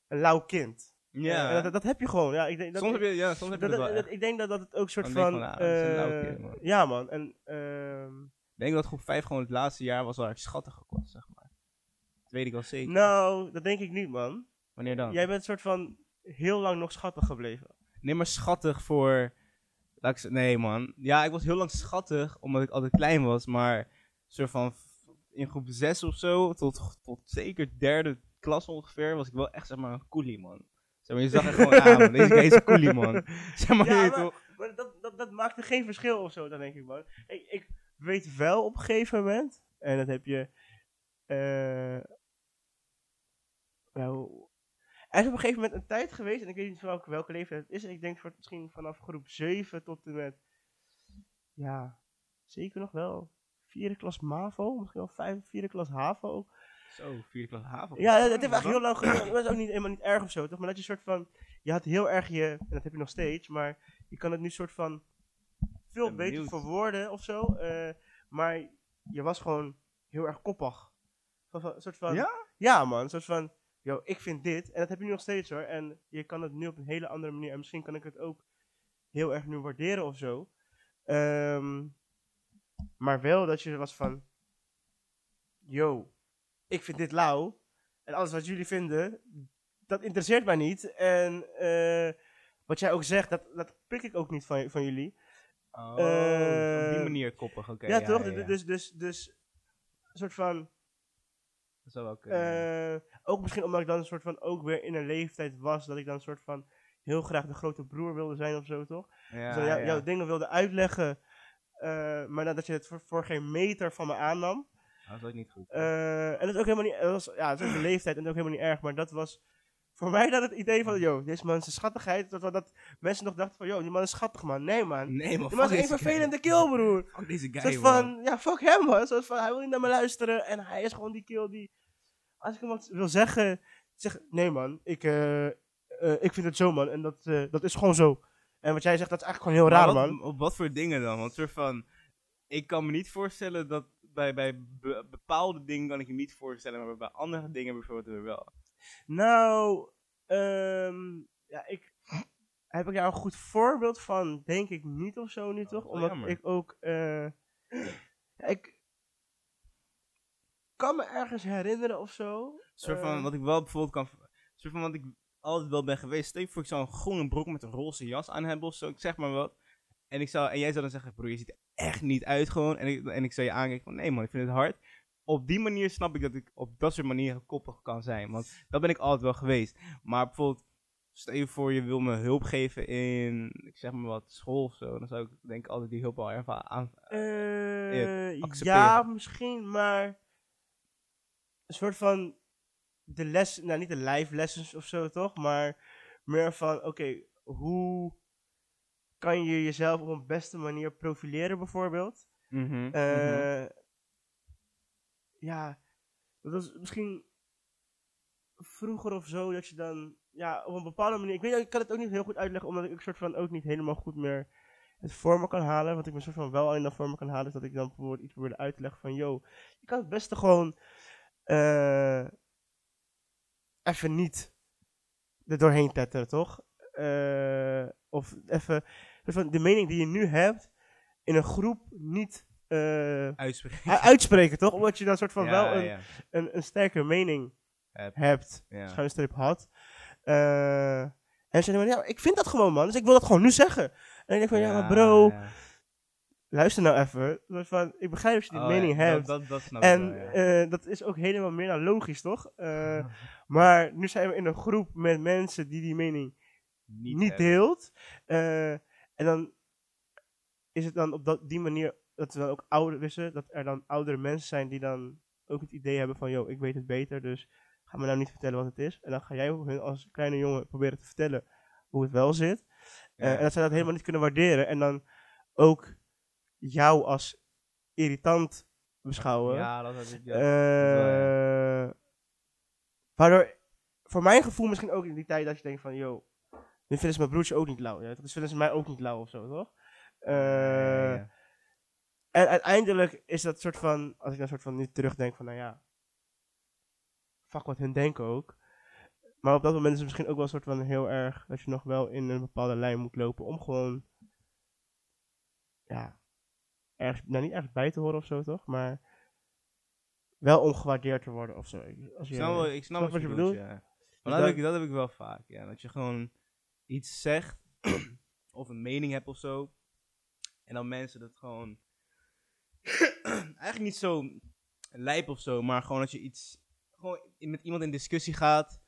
een lauw kind.
Ja.
Dat, dat heb je gewoon. Ja, ik denk, dat,
soms heb je, ja, soms heb je
dat-
dat wel echt.
ik denk dat dat het ook soort
Dan
van.
denk je van, ah, dat is een lauw
eh,
kind, man.
ja, man. En, ehm,
Ik denk dat groep 5 gewoon het laatste jaar was waar ik schattig was, zeg maar. Dat weet ik wel zeker.
nou, dat denk ik niet, man.
Wanneer dan?
Jij bent soort van heel lang nog schattig gebleven.
Nee, maar schattig voor... Laat ik nee, man. Ja, ik was heel lang schattig, omdat ik altijd klein was. Maar soort van in groep 6 of zo, tot, tot zeker derde klas ongeveer, was ik wel echt zeg maar een coolie, man. Zeg maar, je zag er gewoon aan, man. Deze is een coolie, man. Zeg maar,
Ja, maar-? Maar dat, dat, dat maakte geen verschil of zo, dan denk ik, man. Ik, ik weet wel op een gegeven moment, en dat heb je. nou, er is op een gegeven moment een tijd geweest, en ik weet niet van welke, welke leeftijd het is. En ik denk voor, misschien vanaf groep 7 tot en met. Ja, zeker nog wel. Vierde klas MAVO, misschien wel vijfde, vierde klas HAVO ook.
Zo, vierde klas haven.
Ja, dat, dat heeft echt heel lang geduurd. Dat is ook niet, helemaal niet erg of zo, toch? Maar dat je soort van... Je had heel erg je... En dat heb je nog steeds, maar je kan het nu soort van... Veel beter
benieuwd.
verwoorden of zo. eh, maar je was gewoon heel erg koppig. Van, soort van...
Ja?
Ja, man. Een soort van... Yo, ik vind dit. En dat heb je nu nog steeds, hoor. En je kan het nu op een hele andere manier... En misschien kan ik het ook heel erg nu waarderen of zo. Ehm, maar wel dat je was van... Yo, ik vind dit lauw. En alles wat jullie vinden, dat interesseert mij niet. En eh, wat jij ook zegt, dat, dat pik ik ook niet van, van jullie.
Oh,
Eh,
op die manier koppig, oké.
ja, toch?
ja,
Dus-
ja.
Dus, dus, dus een soort van...
Dat zou wel kunnen.
eh, ook misschien omdat ik dan een soort van ook weer in een leeftijd was, dat ik dan een soort van heel graag de grote broer wilde zijn of zo, toch?
ja,
dus jou-
ja.
jouw dingen wilde uitleggen, eh, maar dat je het voor, voor geen meter van me aannam.
Dat is ook niet goed.
Eh, en dat is ook helemaal niet, dat was, ja, dat is ook de leeftijd en dat is ook helemaal niet erg, maar dat was voor mij dan het idee van, yo, deze man is een schattigheid, dat, dat mensen nog dachten van, yo, die man is schattig man. Nee man,
nee, man.
die man is een vervelende kill broer.
Fuck deze guy, man.
van, ja, fuck hem man. Van, hij wil niet naar me luisteren en hij is gewoon die kill die, als ik hem wat wil zeggen, zeg, nee man, ik, eh, eh, ik vind het zo man en dat, eh, dat is gewoon zo. En wat jij zegt, dat is eigenlijk gewoon heel raar man.
Op wat voor dingen dan? Want soort van, ik kan me niet voorstellen dat bij, bij be- bepaalde dingen kan ik je niet voorstellen, maar bij andere dingen bijvoorbeeld wel.
Nou, ehm, ja, ik heb ik daar een goed voorbeeld van, denk ik niet of zo nu
Oh,
toch? Omdat
jammer.
ik ook, eh, ja, ik kan me ergens herinneren of zo.
Een soort van,
Eh.
wat ik wel bijvoorbeeld kan, soort van wat ik altijd wel ben geweest. Stel voor, ik zou een groene broek met een roze jas aan hebben of zo, ik zeg maar wat. En, ik zou, en jij zou dan zeggen, broer, je ziet er echt niet uit gewoon. En ik, en ik zou je aankijken van, nee man, ik vind het hard. Op die manier snap ik dat ik op dat soort manieren koppig kan zijn. Want dat ben ik altijd wel geweest. Maar bijvoorbeeld, stel je voor je wil me hulp geven in, ik zeg maar wat, school of zo. Dan zou ik denk ik altijd die hulp al even aan...
Eh,
accepteren.
ja, misschien, maar een soort van de les, nou niet de live lessons of zo toch, maar meer van, oké, hoe kan je jezelf op een beste manier profileren bijvoorbeeld? Eh, Ja, dat was misschien vroeger of zo dat je dan, ja, op een bepaalde manier, ik weet, ik kan het ook niet heel goed uitleggen, omdat ik een soort van ook niet helemaal goed meer het voor me kan halen. Wat ik me soort van wel dan voor me kan halen, is dat ik dan bijvoorbeeld iets probeerde uit te van, yo, je kan het beste gewoon eh even niet er doorheen tetteren, toch? Eh, of even, soort van de mening die je nu hebt, in een groep niet
Uitspreken.
u- uitspreken, toch? Omdat je dan soort van
Ja,
wel een,
ja.
een, een sterke mening
Heb.
hebt,
Ja.
schuine streep had. Eh, en ze zeiden, ja, ik vind dat gewoon, man. Dus ik wil dat gewoon nu zeggen. En ik denk van, ja, maar bro, luister nou even. Van, ik begrijp dat je die
Oh,
mening hebt.
Dat, dat, dat snap ik
en
wel,
eh, dat is ook helemaal meer dan logisch, toch? Eh, maar nu zijn we in een groep met mensen die die mening niet,
hebben.
deelt. Eh, en dan is het dan op dat, die manier dat er dan ook ouder wisten, dat er dan oudere mensen zijn die dan ook het idee hebben van, yo, ik weet het beter, dus ga me nou niet vertellen wat het is. En dan ga jij hun als kleine jongen proberen te vertellen hoe het wel zit. Eh, en dat zij dat helemaal niet kunnen waarderen. En dan ook jou als irritant beschouwen.
Ja, dat had ik. Ja.
Eh, waardoor, voor mijn gevoel misschien ook in die tijd dat je denkt van, yo, nu vinden ze mijn broertje ook niet lauw. Ja? Dat vinden ze mij ook niet lauw of zo, toch? Eh,
ja.
En uiteindelijk is dat soort van, als ik dan soort van nu terugdenk van, nou ja, fuck wat hun denken ook. Maar op dat moment is het misschien ook wel een soort van heel erg dat je nog wel in een bepaalde lijn moet lopen om gewoon, ja, ergens, nou niet ergens bij te horen of zo toch, maar wel om gewaardeerd te worden of zo. Als
Ik
je,
snap, wel- ik snap wat je bedoelt, ja. Maar dat,
dat-
heb ik, dat heb ik wel vaak, ja. Dat je gewoon iets zegt, of een mening hebt of zo. En dan mensen dat gewoon... eigenlijk niet zo lijp of zo, maar gewoon dat je iets... Gewoon met iemand in discussie gaat.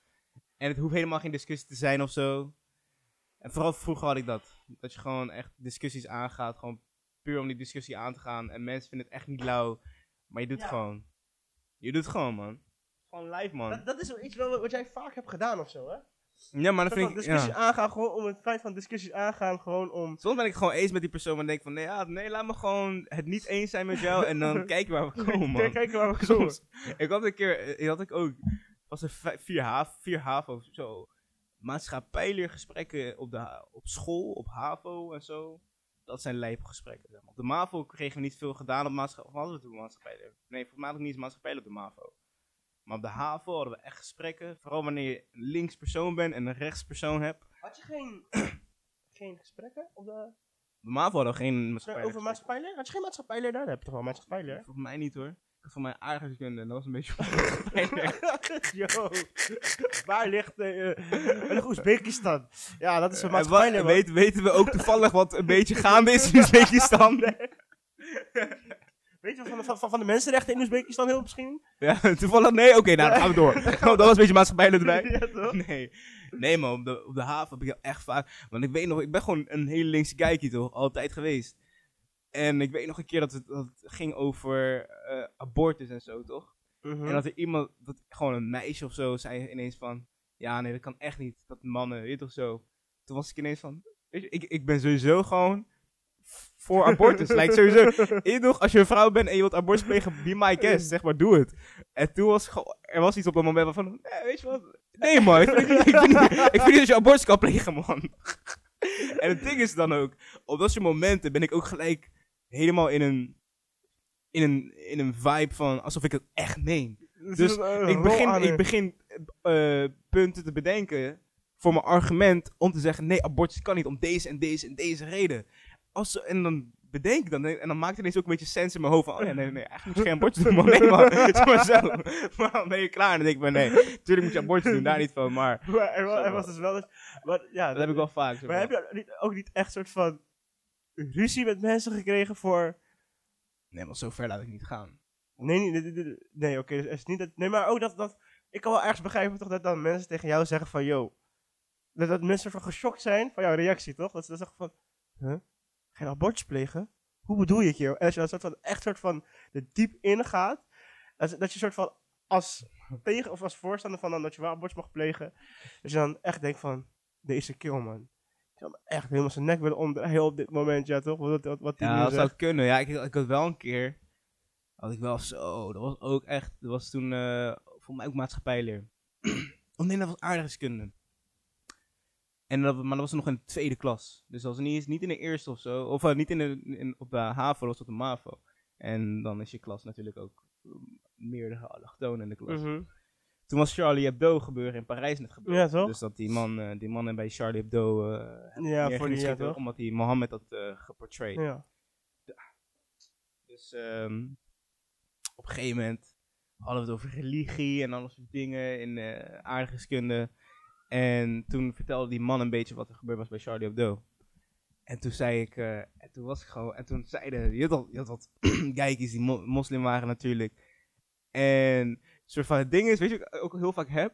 En het hoeft helemaal geen discussie te zijn of zo. En vooral vroeger had ik dat. Dat je gewoon echt discussies aangaat. Gewoon puur om die discussie aan te gaan. En mensen vinden het echt niet lauw. Maar je doet
Ja.
het gewoon. Je doet het gewoon, man. Gewoon live, man.
dat, dat is wel iets wel wat jij vaak hebt gedaan of zo, hè?
Ja, maar dat
Soort
vind ik...
discussies
Ja.
aangaan, gewoon om het feit van discussies aangaan, gewoon om...
Soms ben ik gewoon eens met die persoon, maar denk van... Nee, ja, nee, laat me gewoon het niet eens zijn met jou. En dan kijken waar we komen, man.
Kijk, kijken waar we komen.
Soms. Ik had een keer... eh, had ik ook... was er vier HAVO, vier HAVO of zo. Maatschappijleergesprekken op, de, op school, op HAVO en zo. Dat zijn lijpgesprekken. Zeg maar. Op de MAVO kregen we niet veel gedaan op maatschappij. Of hadden we toen maatschappijleer? Nee, volgens mij niet eens maatschappijleer op de MAVO. Maar op de HAVO hadden we echt gesprekken. Vooral wanneer je een links persoon bent en een rechts persoon hebt.
Had je geen, geen gesprekken op de,
Op de MAVO hadden we geen maatschappijleer.
over maatschappijleer? Had je geen maatschappijleer daar? Dan heb je toch wel maatschappijleer?
Volgens mij niet hoor. Ik had voor mij aardrijkskunde en dat was een beetje.
Yo, waar ligt uh, uh, Oezbekistan? Ja, dat is een
En wa-
maatschappijleer. man.
weet, weten we ook toevallig wat een beetje gaande is in Uzbekistan?
Van de, van, van de mensenrechten in Oezbekistan heel misschien?
Ja, toevallig nee? Oké, nou dan gaan we door. Oh, dat was een beetje maatschappijleer erbij.
ja, toch?
Nee, nee man, op de, op de haven heb ik echt vaak... Want ik weet nog, ik ben gewoon een hele linkse kijkie toch, altijd geweest. En ik weet nog een keer dat het, dat het ging over eh, abortus en zo, toch?
Mhm.
En dat er iemand, dat gewoon een meisje of zo, zei ineens van... Ja, nee, dat kan echt niet, dat mannen, weet toch zo. Toen was ik ineens van... Weet je, ik, ik ben sowieso gewoon voor abortus. Lijkt sowieso... Toch, als je een vrouw bent en je wilt abortus plegen, be my guest, zeg maar, doe het. En toen was er was iets op dat moment waarvan, nee, weet je wat, nee man, ik vind, niet- ik, vind niet, ik vind niet dat je abortus kan plegen, man. en het ding is dan ook, op dat soort momenten ben ik ook gelijk helemaal in een, in een, in een vibe van, alsof ik het echt meen. Dus ik begin, ik begin eh, punten te bedenken voor mijn argument om te zeggen: nee, abortus kan niet om deze en deze en deze reden. Als, ze- en dan bedenk ik dan, en dan maakt het ineens ook een beetje sens in mijn hoofd van: oh ja, nee, nee, eigenlijk moet je geen abortus doen, man. Nee, man. Zeg maar zo. Maar dan ben je klaar en dan denk ik: van, nee, tuurlijk moet je abortus doen, daar niet van. Maar
Maar er, wa- er was dus wel eens... Wat, ja,
dat heb ik wel vaak.
Maar heb je niet- ook niet echt soort van ruzie met mensen gekregen voor...
Nee, maar zo ver laat ik niet gaan.
Nee, nee, nee, nee, nee, nee, oké, dus het is niet dat... Nee, maar ook dat, dat... Ik kan wel ergens begrijpen toch dat dan mensen tegen jou zeggen van, yo... Dat, dat mensen van geschokt zijn van jouw reactie, toch? Dat ze dan zeggen van, huh? Ga je abortus plegen? Hoe bedoel je het, joh? En als je dan soort van, echt soort van er diep in gaat, dat, dat je soort van als tegen of als voorstander van dan dat je wel abortus mag plegen, dat je dan echt denkt van, deze kill, man. Ik zou echt helemaal zijn nek willen omdraaien op dit moment, ja toch? Wat, wat, wat die
Ja, dat zou kunnen. Ja, ik, ik had wel een keer. Had ik wel zo. Dat was ook echt. Dat was toen. eh voor mij ook maatschappijleer. oh nee, dat was aardrijkskunde. En dat, maar dat was nog in de tweede klas. Dus dat was niet, eens- niet in de eerste of zo. Of eh, niet in de, in, op de HAVO, dat was op de MAVO. En dan is je klas natuurlijk ook um, meerdere allochtonen in de klas.
Mhm.
Toen was Charlie Hebdo gebeuren in Parijs net gebeurd.
Ja, toch?
Dus dat die man, eh, die man bij Charlie Hebdo eh
Ja, voor die, ja, toch?
omdat hij Mohammed had eh geportrayed.
Ja.
Dus ehm, op een gegeven moment hadden we het over religie en alle soort dingen in aardrijkskunde. En toen vertelde die man een beetje wat er gebeurd was bij Charlie Hebdo. En toen zei ik, eh, en toen was ik gewoon, en toen zeiden, je had, al, je had wat kijkers die mo- moslim waren natuurlijk. En een soort van het ding is, weet je wat ik ook heel vaak heb?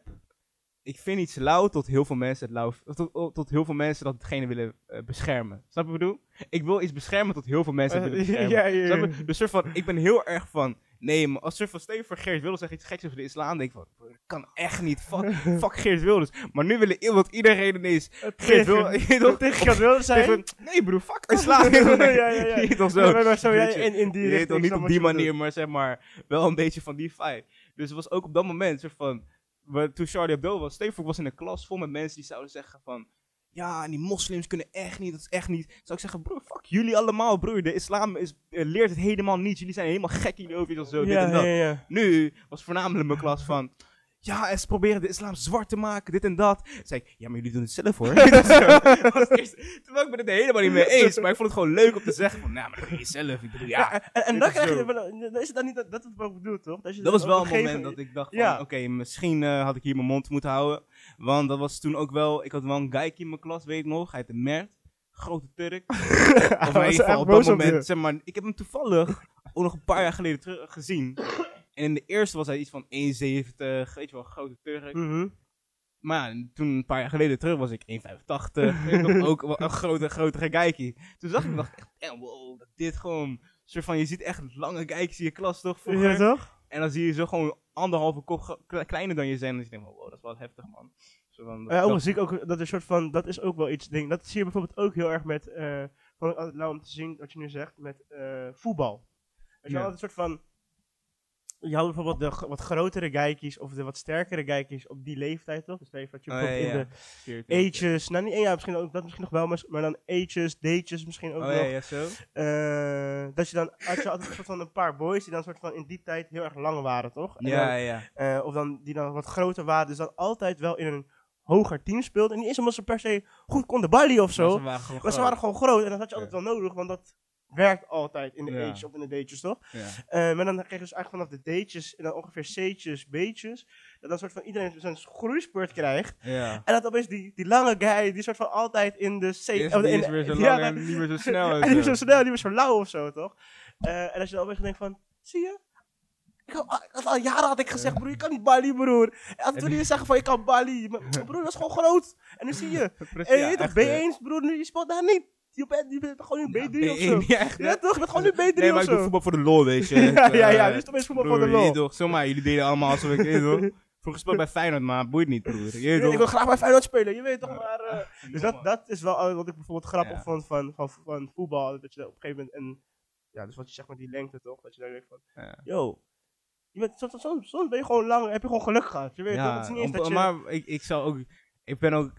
ik vind iets lauw tot heel veel mensen het lauw, tot, tot heel veel mensen dat hetgene willen eh, beschermen. Snap je wat ik bedoel? Ik wil iets beschermen tot heel veel mensen het
Eh,
willen beschermen.
ja, ja,
Snap
ja.
je? Dus soort van, ik ben heel erg van, nee, maar als soort van Steven voor Geert Wilders zegt iets geks over de islam, denk ik van, dat kan echt niet, fuck, fuck Geert Wilders. Maar nu willen wat iedereen ineens, Geert Wilders?
Tegen Geert Wilders zijn.
Nee broer, fuck islam.
ja, ja, ja.
Je toch zo.
Maar-
je,
in, in die richting,
niet op die manier, maar zeg maar wel een beetje van die vibe. Dus het was ook op dat moment soort van, toen Charlie Hebdo was, Steve was in een klas vol met mensen die zouden zeggen van, ja, en die moslims kunnen echt niet, dat is echt niet. Zou ik zeggen, broer, fuck jullie allemaal, broer. De islam is, eh, leert het helemaal niet. Jullie zijn helemaal gek in over of zo, dit en dat.
ja, ja.
Nu was voornamelijk mijn klas van. Ja, ze proberen de islam zwart te maken, dit en dat. Toen zei ik, ja, maar jullie doen het zelf hoor. Dat was ik ben het helemaal niet mee eens, maar ik vond het gewoon leuk om te zeggen van, nou, maar dat doe je zelf. Ik bedoel, ja.
En, en
dit
dan
is
krijg je, is het dan niet dat, dat het wat ik bedoel, toch? Dat, je
Dat was wel een moment dat ik dacht van,
Ja.
oké, misschien eh, had ik hier mijn mond moeten houden. Want dat was toen ook wel, ik had wel een guy in mijn klas, weet ik nog. Hij heette Mert, grote Turk.
Hij
Of in
was
ieder geval
echt
op dat
op
moment, zeg maar, ik heb hem toevallig ook nog een paar jaar geleden terug gezien. En in de eerste was hij iets van 1,70, weet je wel, grote Turk.
Mhm.
Maar ja, toen een paar jaar geleden terug was ik 1,85. weet je nog, ook wel een grote, grotere geikie. Toen zag ik nog echt, wow, dit gewoon, soort van, je ziet echt lange geikjes in je klas toch vroeger.
Ja, toch?
En dan zie je zo gewoon anderhalve kop kleiner dan je zijn. En denk je, wow, dat is wel heftig man. Zo van,
Ja, ook
dat-
zie ik ook dat er een soort van, dat is ook wel iets ding. Dat zie je bijvoorbeeld ook heel erg met, eh vond ik altijd nou om te zien wat je nu zegt, met eh, voetbal. Je
Ja.
wel, een soort van, je had bijvoorbeeld de wat grotere geikies of de wat sterkere geikies op die leeftijd toch? Dus je dat je
Oh,
bijvoorbeeld
ja,
in de
14.
ages, nou niet, ja, misschien ook, dat misschien nog wel, maar, maar dan ages, dates misschien ook
Oh
nog.
ja, zo.
Eh, dat je dan, had je altijd een soort van een paar boys die dan soort van in die tijd heel erg lang waren, toch? En
Ja,
dan,
ja.
eh, of dan die dan wat groter waren, dus dan altijd wel in een hoger team speelden. En niet eens omdat ze per se goed konden ballen of zo,
Maar ze waren gewoon
maar ze
groot.
waren gewoon groot en dat had je altijd wel nodig, want dat werkt altijd in de
Ja.
of in de dates, toch?
Ja.
Eh, maar dan kreeg je dus eigenlijk vanaf de dates en dan ongeveer C'tjes, B'tjes, dat dan soort van iedereen zijn groeispurt krijgt.
Ja.
En dat opeens die, die lange guy, die soort van altijd in de C... Oh,
die
in-
is weer zo
ja,
lang en niet meer zo snel. en
niet meer
zo.
snel, niet meer zo lauw of zo, toch? Eh, en als je dan opeens denkt van, zie je? Ik had, al jaren had ik gezegd, broer, je kan niet Bali, broer. En wil je zeggen van, je kan Bali. Maar broer, dat is gewoon groot. En nu zie je.
Precies,
En je
ja,
weet toch,
echt, hè.
B1, broer, nu, je speelt daar niet. Je bent, je bent gewoon nu
Ja,
B3 of zo.
B1, Ja, echt.
Ja toch, je bent gewoon nu B3
Nee, maar
of
ik doe voetbal voor de lol, weet je.
ja, ja, ja,
Eh,
is toch voetbal voor de lol.
weet toch, zomaar, jullie deden allemaal alsof ik, toch. Vroeger speelde bij Feyenoord, maar boeit niet, broer. Je
ik wil graag bij Feyenoord spelen, je weet toch, maar... eh, dus dat, dat is wel wat ik bijvoorbeeld grappig vond van, van, van voetbal. Dat je op een gegeven moment... En, ja, dus wat je zegt met die lengte toch, dat je dan denkt van... Yo, je bent, soms, soms, soms ben je gewoon lang, heb je gewoon geluk gehad. Je weet toch, het is niet eens dat je...
maar ik, ik zou ook, ik ben ook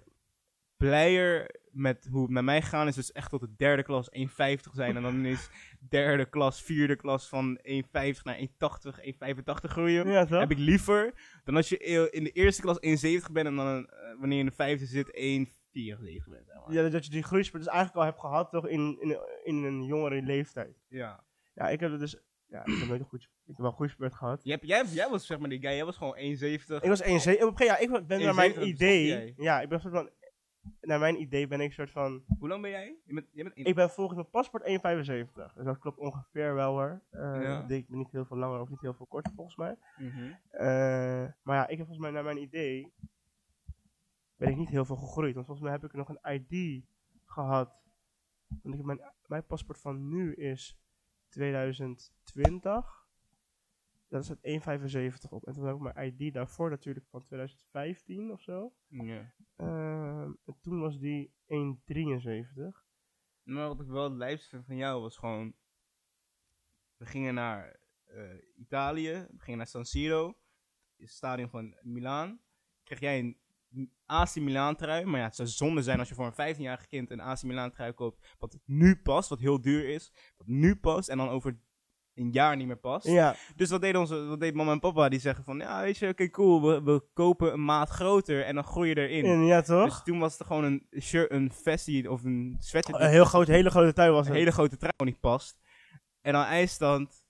blijer met hoe het met mij gegaan is. Dus echt tot de derde klas 1,50 zijn. En dan is derde klas, vierde klas van 1,50 naar 1,80, 1,85 groeien.
ja?
Heb ik liever dan als je in de eerste klas 1,70 bent en dan een, eh, wanneer je in de vijfde zit 1,74 bent. zeg maar.
Ja, dat je die groeispurt dus eigenlijk al hebt gehad toch in, in, in een jongere leeftijd.
ja.
Ja, ik heb het dus... Ja, ik heb nooit een goed... Ik heb wel een gehad.
Jij, hebt- jij, jij was zeg maar die guy, jij was gewoon 1,70.
Ik was 1,7. Op een gegeven moment, ja, ik ben naar mijn
1,70
idee... Ja, ik ben soort van... Naar mijn idee ben ik soort van...
Hoe lang ben jij? Je bent, bent
Ik ben volgens mijn paspoort 1,75. Dus dat klopt ongeveer wel hoor. Eh
Ja.
Ik denk niet heel veel langer of niet heel veel korter volgens mij.
Mhm.
Eh, maar ja, ik heb volgens mij naar mijn idee... Ben ik niet heel veel gegroeid. Want volgens mij heb ik nog een ID gehad. Want ik mijn, mijn paspoort van nu is 2020. Dat is het 1,75 op. En toen heb ik mijn ID daarvoor natuurlijk van 2015 of zo.
Ja.
Ehm, en toen was die 1,73.
Maar wat ik wel het lijfst vind van jou was gewoon. We gingen naar eh, Italië, we gingen naar San Siro, het stadion van Milaan. Kreeg jij een AC Milan trui, maar ja, het zou zonde zijn als je voor een 15-jarig kind een AC Milan trui koopt, wat nu past, wat heel duur is, wat nu past en dan over een jaar niet meer past.
Ja,
Dus wat deed, onze, wat deed mama en papa? Die zeggen van, ja, weet je, oké, cool, we, we kopen een maat groter en dan groei je erin.
ja toch?
Dus toen was het gewoon een shirt, een vestie of een sweater
een heel groot, hele grote tuin was
een
het.
hele grote trui niet past. En dan eindstand,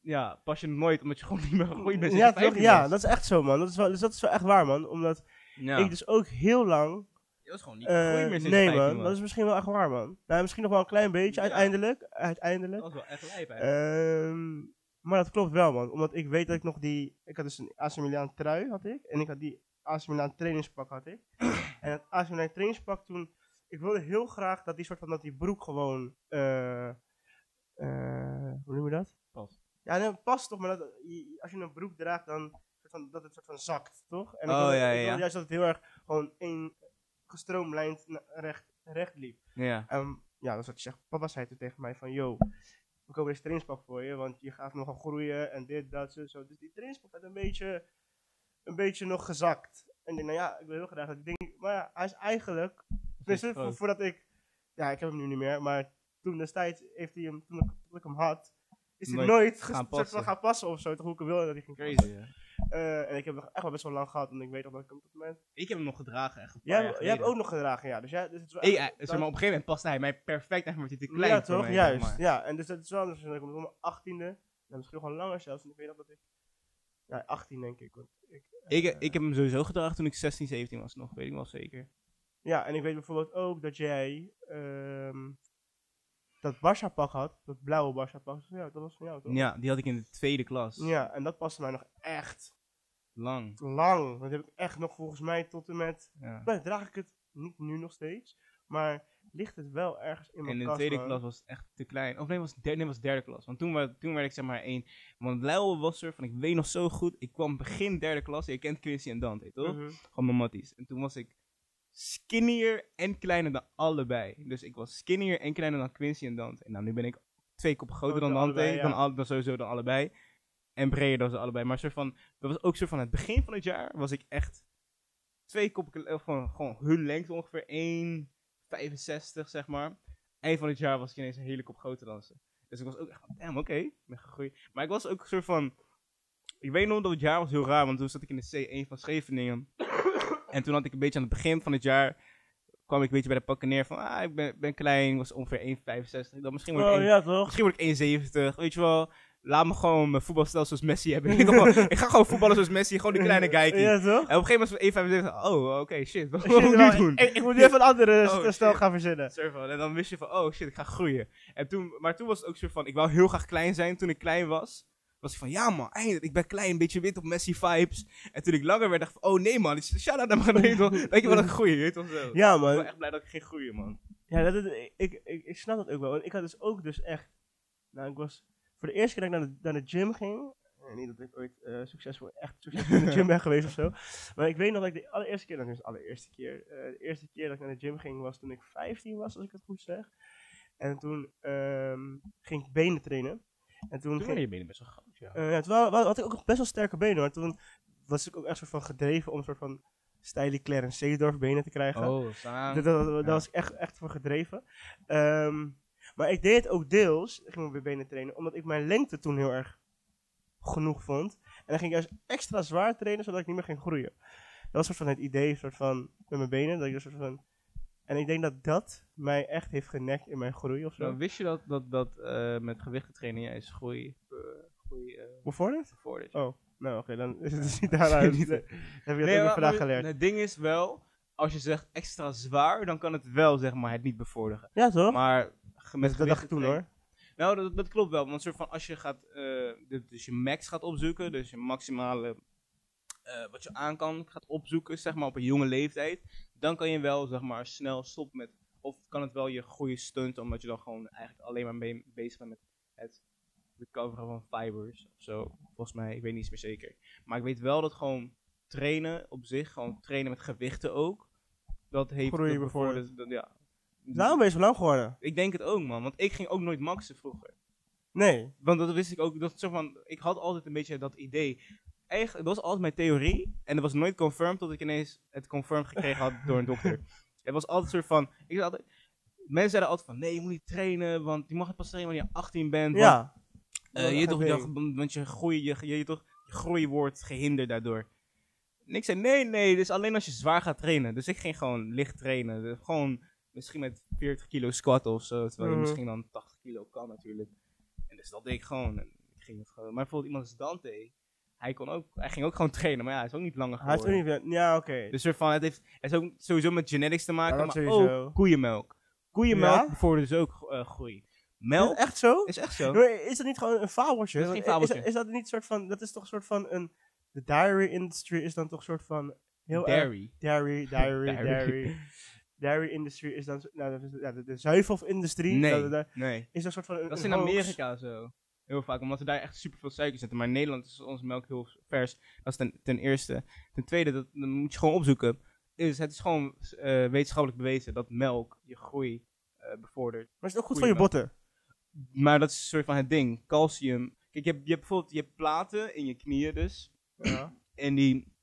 ja, pas je nooit omdat je gewoon niet meer gegroeid bent.
ja, toch?
15
ja, dat is echt zo, man. Dat is wel, dus dat is wel echt waar, man. Omdat
ja.
ik dus ook heel lang...
je was gewoon niet
eh,
gegroeid meer
nee,
je 15
man. Dat is misschien wel echt waar, man. Nou, misschien nog wel een klein beetje,
Ja.
uiteindelijk. Uiteindelijk.
Dat was wel echt lijp, hè.
Ehm, maar dat klopt wel, man. Omdat ik weet dat ik nog die... Ik had dus een AC Milan trui, had ik. En ik had die AC Milan trainingspak had ik. en het AC Milan trainingspak toen, ik wilde heel graag dat die soort van, dat die broek gewoon, eh, eh, hoe noem je dat?
Past.
Ja, nee, past toch, maar dat, als je een broek draagt, dan soort van, dat het soort van zakt, toch? En ik
Oh,
wilde,
ja,
ik
ja,
wilde
ja.
juist dat het heel erg gewoon één gestroomlijnd recht, recht liep.
Ja.
Ehm, ja, dat is wat je zegt. Papa zei toen tegen mij van, yo, we kopen deze trainingspak voor je, want je gaat nogal groeien en dit, dat, zo, zo. Dus die trainingspak had een beetje, een beetje nog gezakt. En ik denk, nou ja, ik wil heel graag dat ding, maar ja, hij is eigenlijk, vo-
groot.
voordat ik, ja, ik heb hem nu niet meer, maar toen destijds heeft hij hem, toen ik, toen ik hem had, is hij
Nooit
nooit,
gaan passen.
van gaan passen of zo, toch hoe ik wilde dat hij ging
Crazy, ja.
Eh, en ik heb hem echt wel best wel lang gehad, en ik weet nog dat ik hem tot het moment...
Ik heb hem nog gedragen, echt een paar
Jij, jij hebt ook nog gedragen, ja, dus ja, dus het is
Ik, eh, zeg
dat-
maar, op een gegeven moment paste hij mij perfect, echt, maar hij te klein
ja, toch?
mij,
Juist.
zeg maar.
Ja, en dus dat is wel anders. Kom ik op mijn achttiende. Nou, misschien wel langer zelfs. En ik weet nog dat ik... Ja, 18 denk ik. Want ik,
Ik,
eh,
ik heb hem sowieso gedragen toen ik 16, 17 was nog, weet ik wel zeker.
Ja, en ik weet bijvoorbeeld ook dat jij... ehm, dat Barca pak had. Dat blauwe Barca pak. Dat was van jou toch?
Ja, die had ik in de tweede klas.
Ja, en dat paste mij nog echt
Lang.
lang. Dat heb ik echt nog volgens mij tot en met...
Ja.
Nou, draag ik het niet nu nog steeds. Maar ligt het wel ergens in
En
mijn
in de
kast,
tweede
man.
klas was het echt te klein. Of nee, was derde, nee, was derde klas. Want toen, wa- toen werd ik zeg maar één. Want Lyle was er van, ik weet nog zo goed. Ik kwam begin derde klas. Je kent Quincy en Dante, toch?
Mhm.
Gewoon mijn matties. En toen was ik skinnier en kleiner dan allebei. Dus ik was skinnier en kleiner dan Quincy en Dante. En nou, nu ben ik twee koppen groter dan Dante.
allebei, ja.
dan, al, dan sowieso dan allebei. En breder dan ze allebei. Maar soort van, dat was ook soort van het begin van het jaar. Was ik echt twee koppen, gewoon, gewoon hun lengte ongeveer 1,65 zeg maar. Eind van het jaar was ik ineens een hele kop groter dan ze. Dus ik was ook echt van, damn, oké, ik ben gegroeid. Maar ik was ook een soort van, ik weet nog dat het jaar was heel raar, want toen zat ik in de C1 van Scheveningen. En toen had ik een beetje aan het begin van het jaar, kwam ik een beetje bij de pakken neer van, ah, ik ben, ben klein, was ongeveer 1,65. Dan misschien word ik
Oh
1
ja, toch?
Misschien word ik 1,70. Weet je wel. Laat me gewoon mijn voetbalstel zoals Messi hebben. Ik, ga gewoon- ik ga gewoon voetballen zoals Messi. Gewoon die kleine.
Ja, toch?
En op een gegeven moment was het 1,75. Oh, oké, shit. Wat moet ik nu doen?
Ik, ik moet even een andere
Oh,
st- stel gaan verzinnen.
En dan wist je van, oh shit, ik ga groeien. En toen, maar toen was het ook zo van, ik wou heel graag klein zijn toen ik klein was. Was ik van, ja man, eindelijk, ik ben klein, een beetje wit op Messi vibes. En toen ik langer werd, dacht ik van, oh nee man, shout-out naar mijn wel. Denk je wel dat ik groei, weet wel zo.
Ja,
Ik ben
man.
echt blij dat ik ging groeien, man.
Ja, dat, ik, ik, ik, ik snap dat ook wel. Want ik had dus ook dus echt... Nou, ik was... Voor de eerste keer dat ik naar de, naar de gym ging... eh, niet dat ik ooit eh, succesvol, echt succesvol in de gym ben geweest of zo. Maar ik weet nog dat ik de allereerste keer... Dat is de allereerste keer. eh, de eerste keer dat ik naar de gym ging was toen ik 15 was, als ik het goed zeg. En toen ehm, ging ik benen trainen. En toen
Toen
ging,
je benen best wel groot, ja.
Eh, ja, had ik ook best wel sterke benen hoor. Toen was ik ook echt soort van gedreven om een soort van stijlie Clarence Seedorf benen te krijgen.
Oh, samen.
Dat, dat, dat- daar
Ja.
was ik echt, echt voor gedreven. Ehm, maar ik deed het ook deels, ik ging weer benen trainen, omdat ik mijn lengte toen heel erg genoeg vond. En dan ging ik juist extra zwaar trainen, zodat ik niet meer ging groeien. Dat was soort van het idee soort van, met mijn benen. Dat ik dus soort van, en ik denk dat dat mij echt heeft genekt in mijn groei of zo.
Nou, wist je dat, dat, dat eh, met gewichten trainen juist groei, groei eh,
Bevorderd? Oh, nou oké, dan is het dus niet daaruit. Heb je dat ook weer vandaag geleerd.
Het ding is wel, als je zegt extra zwaar, dan kan het wel zeg maar het niet bevorderen.
Ja, toch?
Maar met
dat dacht ik toen hoor.
Nou, dat, dat klopt wel. Want soort van als je gaat, de- dus je max gaat opzoeken, dus je maximale wat je aan kan gaat opzoeken, zeg maar op een jonge leeftijd, dan kan je wel zeg maar snel stoppen met, of kan het wel je goede stunt, omdat je dan gewoon eigenlijk alleen maar be- bezig bent met het recoveren van fibers of zo. Volgens mij, ik weet niet meer zeker. Maar ik weet wel dat gewoon trainen op zich, gewoon trainen met gewichten ook, dat heeft
Groei
dat- ja.
Daarom ben je zo lang geworden.
Ik denk het ook, man. Want ik ging ook nooit maxen vroeger.
Nee.
Want dat wist ik ook. Dat soort van, ik had altijd een beetje dat idee. Eigenlijk, dat was altijd mijn theorie. En dat was nooit confirmed tot ik ineens het confirmed gekregen had door een dokter. Het was altijd een soort van. Ik altijd, mensen zeiden altijd van nee, je moet niet trainen. Want je mag het pas trainen wanneer je 18 bent. Want,
Ja.
eh, je, toch, je, want je groei, je, je, je, toch, je groei wordt gehinderd daardoor. En ik zei nee, nee, dus alleen als je zwaar gaat trainen. Dus ik ging gewoon licht trainen. Dus gewoon misschien met 40 kilo squat of zo. Terwijl je
Mhm.
misschien dan 80 kilo kan natuurlijk. En dus dat deed ik gewoon. En ik ging het gewoon. Maar bijvoorbeeld iemand als Dante. Hij, kon ook, hij ging ook gewoon trainen. Maar ja, hij is ook niet langer
Hij heeft ook
geworden.
niet. Ja, oké.
Dus soort van, het heeft het heeft ook sowieso met genetics te maken.
Ja, dat
maar
sowieso.
ook koeienmelk. Koeienmelk
Ja?
bevordert dus ook eh, groei.
Is
Melk
het echt zo?
is echt zo.
Is dat niet gewoon een fabeltje?
Dat is geen.
Is, dat- is dat niet een soort van... Dat is toch een soort van een... De dairy industry is dan toch een soort van heel erg
Dairy.
dairy, dairy,
Dairy.
dairy. Dairy industry is dan, nou, dat is, ja, de, de zuivelindustrie
Nee,
dat-
nee.
is een soort van een,
Dat is
een
in
hoax.
Amerika zo. Heel vaak, omdat we daar echt super veel suiker zetten. Maar in Nederland is onze melk heel vers. Dat is ten, ten eerste. Ten tweede, dat, dat moet je gewoon opzoeken. Is, het is gewoon eh, wetenschappelijk bewezen dat melk je groei eh, bevordert.
Maar is het ook goed voor je botten?
Maar dat is een soort van het ding. Calcium. Kijk, je hebt, je hebt bijvoorbeeld je hebt platen in je knieën dus.
Ja.
En die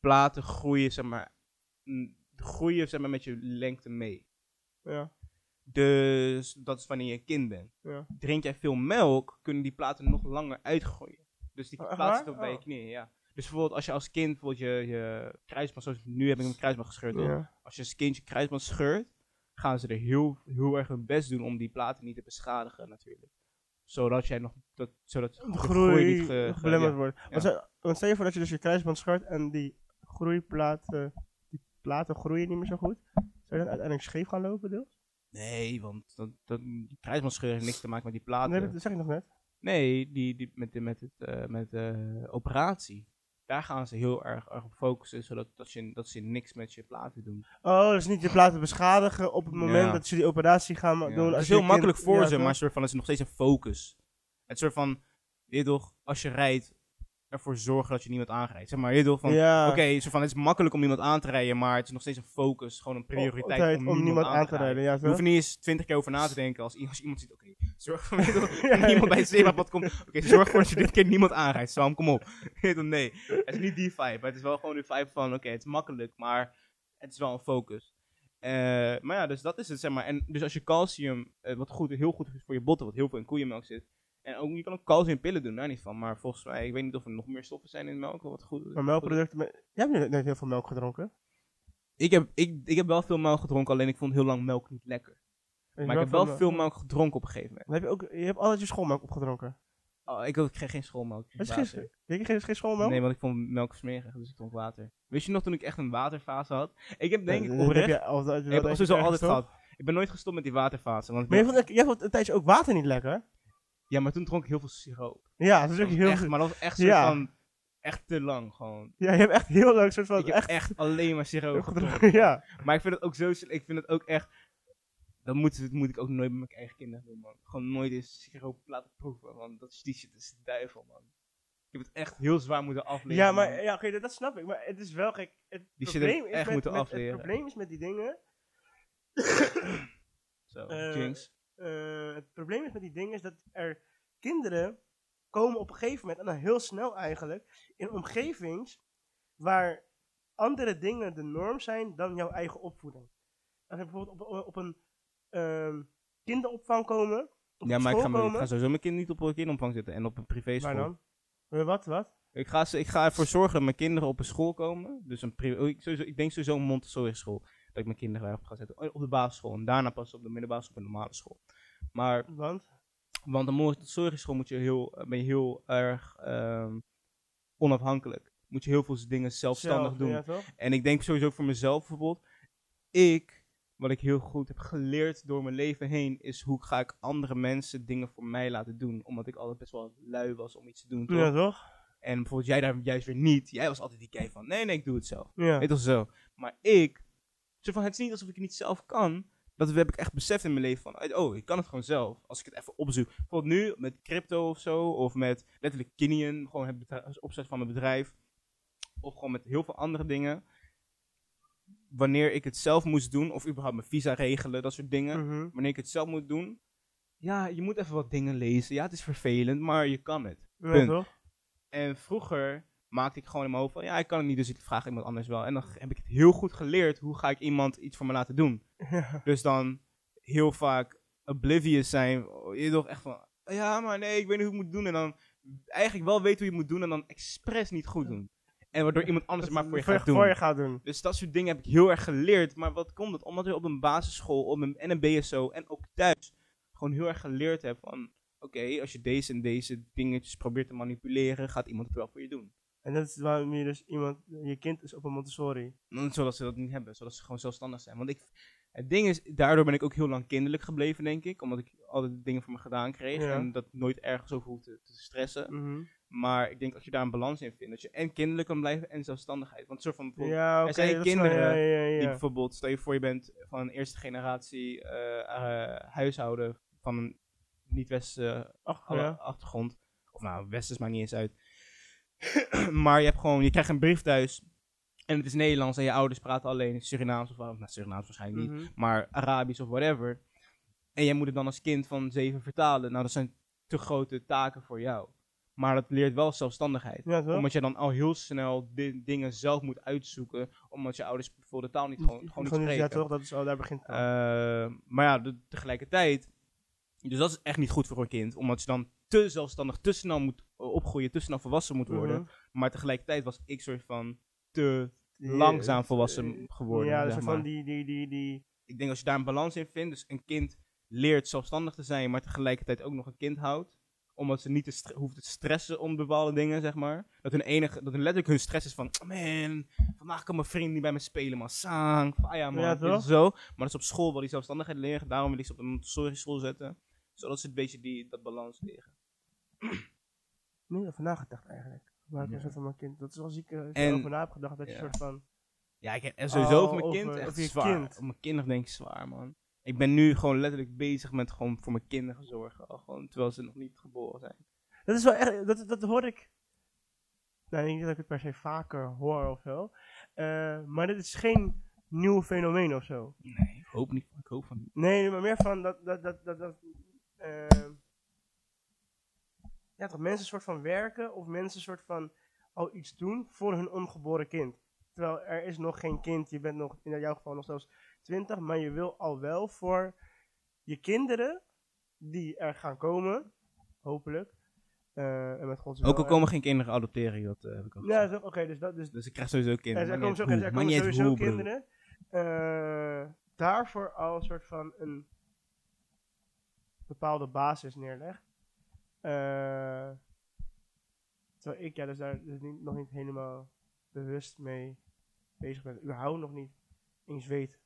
platen groeien, zeg maar, groeien zeg maar, met je lengte mee.
ja.
Dus dat is wanneer je een kind bent.
Ja.
Drink jij veel melk, kunnen die platen nog langer uitgroeien. Dus die
waar?
zitten bij je
Oh.
knieën, ja. Dus bijvoorbeeld als je als kind bijvoorbeeld je, je kruisband, zoals nu heb ik mijn kruisband gescheurd. Als je als kind je kruisband scheurt, gaan ze er heel, heel erg hun best doen om die platen niet te beschadigen natuurlijk. Zodat jij nog, dat, zodat
De groei
niet ge- ge-
belemmerd
ja.
wordt.
Ja.
Want, stel- want stel je voor dat je dus je kruisband scheurt en die groeiplaten, die platen groeien niet meer zo goed. Zou je dan uiteindelijk scheef gaan lopen deels?
Nee, want dat, dat, die kruisbandscheur heeft niks te maken met die platen.
Nee, dat, dat zeg ik nog net.
Nee, die, die, met, de, met, het, eh, met de operatie. Daar gaan ze heel erg, erg op focussen, zodat dat je, dat ze niks met je platen doen.
Oh, dus niet je platen beschadigen op het moment
Ja.
dat ze die operatie gaan
Ja,
doen.
Het
als
is heel makkelijk voor
Ja,
ze, maar soort van, het is nog steeds een focus. Het soort van, je toch, als je rijdt, ervoor zorgen dat je niemand aanrijdt. Zeg maar, van,
ja.
oké, soort van, het is makkelijk om iemand aan te rijden, maar het is nog steeds een focus, gewoon een prioriteit
Altijd
om, niemand aan te rijden.
rijden. Ja,
Je hoeft er niet eens twintig keer over na te denken als, als iemand ziet, oké, zorg
Ja,
niemand bij het zebrapad komt. Oké, zorg ervoor dat je dit keer niemand aanrijdt. Sam, kom op. Nee, het is niet die vibe. maar Het is wel gewoon die vibe van, oké, het is makkelijk, maar het is wel een focus. Eh, maar ja, dus dat is het, zeg maar. En dus als je calcium, eh, wat goed, heel goed is voor je botten, wat heel veel in koeienmelk zit. En ook, je kan ook calciumpillen doen, daar niet van. Maar volgens mij, ik weet niet of er nog meer stoffen zijn in melk, wat goed
Maar melkproducten... Jij hebt net heel veel melk gedronken.
Ik heb, ik, ik heb wel veel melk gedronken, alleen ik vond heel lang melk niet lekker. Maar ik heb wel veel melk gedronken op een gegeven moment.
Dan heb je, ook, je hebt altijd je schoolmelk opgedronken.
Oh, ik, ik kreeg geen schoolmelk. ik
is
kreeg
geen,
water.
geen, geen schoolmelk?
Nee, want ik vond melk smerig, dus ik dronk water. Wist je nog toen ik echt een waterfase had? Ik heb denk ik
Ja,
oprecht...
heb je
ik heb sowieso altijd gehad. Ik ben nooit gestopt met die waterfase. Want
Maar jij vond, jij vond een tijdje ook water niet lekker?
Ja, maar toen dronk ik heel veel siroop.
Ja, dat is ook heel...
echt, maar dat was echt
Ja.
van... Echt te lang, gewoon.
Ja, je hebt echt heel leuk soort van...
ik heb
echt
echt, alleen maar siroop gedronken.
Ja.
Maar ik vind het ook zo... Ik vind het ook echt... Dat moet, dat moet ik ook nooit met mijn eigen kinderen doen, man. Gewoon nooit eens siroop laten proeven, want dat is die shit, dat is de duivel, man. Ik heb het echt heel zwaar moeten afleren.
Ja,
man.
maar ja, oké, dat, dat snap ik. Maar het is wel gek. Het
Die
probleem is
echt
met,
moeten
met-
afleren.
Het probleem is met die dingen.
Zo,
Eh,
Jinx.
Eh, het probleem is met die dingen is dat er kinderen komen op een gegeven moment, en dan heel snel eigenlijk, in omgevings waar andere dingen de norm zijn dan jouw eigen opvoeding. Als ze bijvoorbeeld op, op een ehm, kinderopvang komen, op
Ja, maar ik
school
ga, ik sowieso mijn kind niet op een kinderopvang zitten en op een privéschool.
waar dan? Eh, Wat, wat?
Ik ga, ze- ik ga ervoor zorgen dat mijn kinderen op een school komen. Dus een oh, ik, sowieso, ik denk sowieso een Montessori school. Dat ik mijn kinderen daarop ga zetten. Op de basisschool. En daarna pas op de middelbare school en de normale school. Maar,
Want?
want een Montessori school moet je heel, eh, ben je heel erg ehm, onafhankelijk. Moet je heel veel dingen zelfstandig
Zelf,
doen.
Ja, toch?
En ik denk sowieso voor mezelf bijvoorbeeld. Ik, wat ik heel goed heb geleerd door mijn leven heen, is hoe ga ik andere mensen dingen voor mij laten doen. Omdat ik altijd best wel lui was om iets te doen. toch?
Ja, toch?
En bijvoorbeeld jij daar juist weer niet. Jij was altijd die kei van, nee, nee, ik doe het zelf.
Ja.
Weet wel zo. Maar ik, zo van, het is niet alsof ik het niet zelf kan. Dat heb ik echt beseft in mijn leven van, oh, ik kan het gewoon zelf. Als ik het even opzoek. Bijvoorbeeld nu met crypto of zo, of met letterlijk Kinian, gewoon het opzet van mijn bedrijf. Of gewoon met heel veel andere dingen. Wanneer ik het zelf moest doen, of überhaupt mijn visa regelen, dat soort dingen.
Mhm.
Wanneer ik het zelf moet doen, ja, je moet even wat dingen lezen. Ja, het is vervelend, maar je kan het.
Ja,
Punt.
toch?
En vroeger maakte ik gewoon in mijn hoofd van, ja, ik kan het niet, dus ik vraag iemand anders wel. En dan heb ik het heel goed geleerd, hoe ga ik iemand iets voor me laten doen.
Ja.
Dus dan heel vaak oblivious zijn, je toch echt van, ja, maar nee, ik weet niet hoe ik het moet doen. En dan eigenlijk wel weten hoe je het moet doen en dan expres niet goed doen. En waardoor iemand anders het maar voor je gaat doen.
Voor je gaat doen.
Dus dat soort dingen heb ik heel erg geleerd. Maar wat komt het? Omdat je op een basisschool op een, en een BSO en ook thuis gewoon heel erg geleerd hebt van... Oké, als je deze en deze dingetjes probeert te manipuleren, gaat iemand het wel voor je doen.
En dat is waarom je dus iemand, je kind is op een Montessori.
Zodat ze dat niet hebben, zodat ze gewoon zelfstandig zijn. Want ik, het ding is, daardoor ben ik ook heel lang kinderlijk gebleven, denk ik. Omdat ik altijd dingen voor me gedaan kreeg
Ja.
en dat nooit ergens over hoefde te stressen.
Mhm.
Maar ik denk als je daar een balans in vindt, dat je en kinderlijk kan blijven en zelfstandigheid. Want soort van bijvoorbeeld,
Ja, oké.
zijn
dat is wel-
kinderen
ja,
die bijvoorbeeld, stel je voor je bent van een eerste generatie eh, eh, huishouden van een niet-westerse achtergrond. Of nou, westers maakt niet eens uit. maar je hebt gewoon, je krijgt een brief thuis. En het is Nederlands en je ouders praten alleen Surinaams of nou, Surinaams waarschijnlijk niet,
Mhm.
maar Arabisch of whatever. En jij moet het dan als kind van zeven vertalen. Nou, dat zijn te grote taken voor jou. Maar dat leert wel zelfstandigheid.
Ja?
Omdat je dan al heel snel di- dingen zelf moet uitzoeken. Omdat je ouders bijvoorbeeld de taal niet gewoon, gewoon niet spreken.
ja, toch? Dat is, oh, daar begint.
Eh, maar ja, de- tegelijkertijd. Dus dat is echt niet goed voor een kind. Omdat je dan te zelfstandig, te snel moet eh, opgroeien, te snel volwassen moet worden.
Mhm.
Maar tegelijkertijd was ik soort van te
Die-
langzaam volwassen
eh,
geworden.
Ja,
zeg
dus
maar.
van die, die, die, die...
Ik denk als je daar een balans in vindt. Dus een kind leert zelfstandig te zijn, maar tegelijkertijd ook nog een kind houdt. Omdat ze niet te hoeft te stressen om bepaalde dingen, zeg maar. Dat hun enige, dat hun letterlijk hun stress is van, "Oh man, vandaag kan mijn vriend niet bij me spelen, man. Sang, faya, man.
Ja, toch?
zo. Maar dat is op school wel die zelfstandigheid leren. Daarom wil ik ze op een Montessori school zetten. Zodat ze een beetje die, dat balans leren.
Nu over nagedacht eigenlijk. Maar ik
Ja.
soort van mijn kind. Dat is als ik er
En-
over na heb gedacht, dat je
ja.
soort van...
Ja, ik heb en sowieso
Oh,
voor mijn
over-
kind echt
over je
zwaar.
kind.
Mijn kinderen denk ik zwaar, man. Ik ben nu gewoon letterlijk bezig met gewoon voor mijn kinderen zorgen. Al gewoon, terwijl ze nog niet geboren zijn.
Dat is wel echt, dat, dat hoor ik. Nou, niet dat ik het per se vaker hoor of zo. Eh, maar dit is geen nieuw fenomeen of zo.
Nee, ik hoop niet. Ik hoop van niet.
Nee, maar meer van dat, dat, dat, dat, dat eh, ja, toch mensen soort van werken of mensen soort van al iets doen voor hun ongeboren kind. Terwijl er is nog geen kind, je bent nog in jouw geval nog zelfs 20, maar je wil al wel voor je kinderen die er gaan komen, hopelijk. eh, en met Gods
Ook al komen geen kinderen adopteren, dat eh, heb ik ook
Ja, oké, dus dat dus
Dus ik krijg sowieso
ja,
kinderen.
er komen, zo,
uit
er
hoe,
komen sowieso
hoe,
kinderen. eh, daarvoor al een soort van een bepaalde basis neerlegt. Eh, terwijl ik ja, dus daar dus niet, nog niet helemaal bewust mee bezig ben. Überhaupt nog niet eens weet.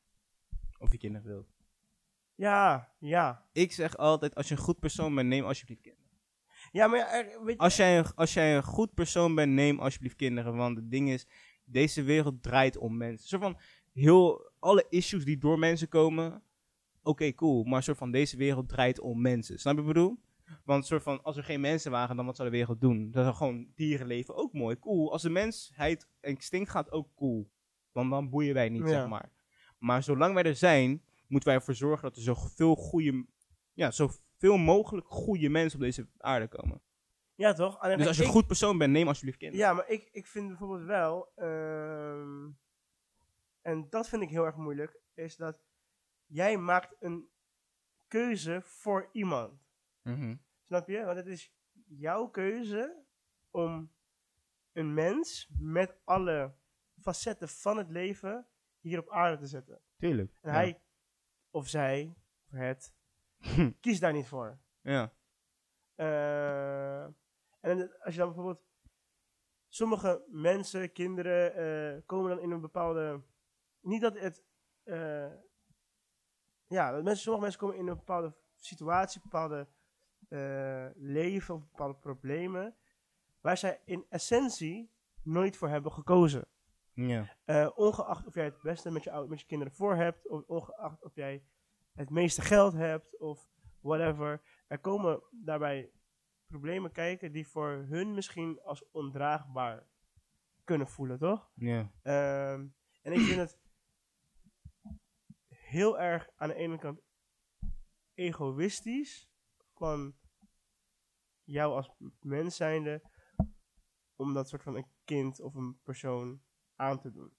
Of je kinderen wilt.
Ja, ja.
Ik zeg altijd, als je een goed persoon bent, neem alsjeblieft kinderen.
Ja, maar ja, er, weet je,
Als jij, een, als jij een goed persoon bent, neem alsjeblieft kinderen. Want het ding is, deze wereld draait om mensen. Soort van, heel, alle issues die door mensen komen, oké, cool. Maar een soort van, deze wereld draait om mensen. Snap je wat ik bedoel? Want soort van, als er geen mensen waren, dan wat zou de wereld doen? Dat is gewoon dierenleven ook mooi, cool. Als de mensheid extinct gaat, ook cool. Want dan boeien wij niet,
Ja.
zeg maar. Maar zolang wij er zijn, moeten wij ervoor zorgen dat er zoveel goede, ja, zoveel mogelijk goede mensen op deze aarde komen.
ja toch? Alleen
Dus als je een goed persoon bent, neem alsjeblieft kinderen.
Ja, maar ik, ik vind bijvoorbeeld wel, ehm, en dat vind ik heel erg moeilijk, is dat jij maakt een keuze voor iemand.
Mhm.
Snap je? Want het is jouw keuze om een mens met alle facetten van het leven hier op aarde te zetten.
Tuurlijk.
En
ja.
hij, of zij, of het, kiest daar niet voor.
Ja.
Eh, en als je dan bijvoorbeeld. Sommige mensen, kinderen, eh, komen dan in een bepaalde. Niet dat het. eh, ja, dat mensen, sommige mensen komen in een bepaalde situatie, bepaalde eh, leven of bepaalde problemen. Waar zij in essentie nooit voor hebben gekozen.
Ja.
Eh, ongeacht of jij het beste met je, met je kinderen voor hebt, of ongeacht of jij het meeste geld hebt, of whatever. Er komen daarbij problemen kijken die voor hun misschien als ondraagbaar kunnen voelen, toch?
Ja.
Ehm, en ik vind het heel erg aan de ene kant egoïstisch van jou als mens zijnde om dat soort van een kind of een persoon aan te doen.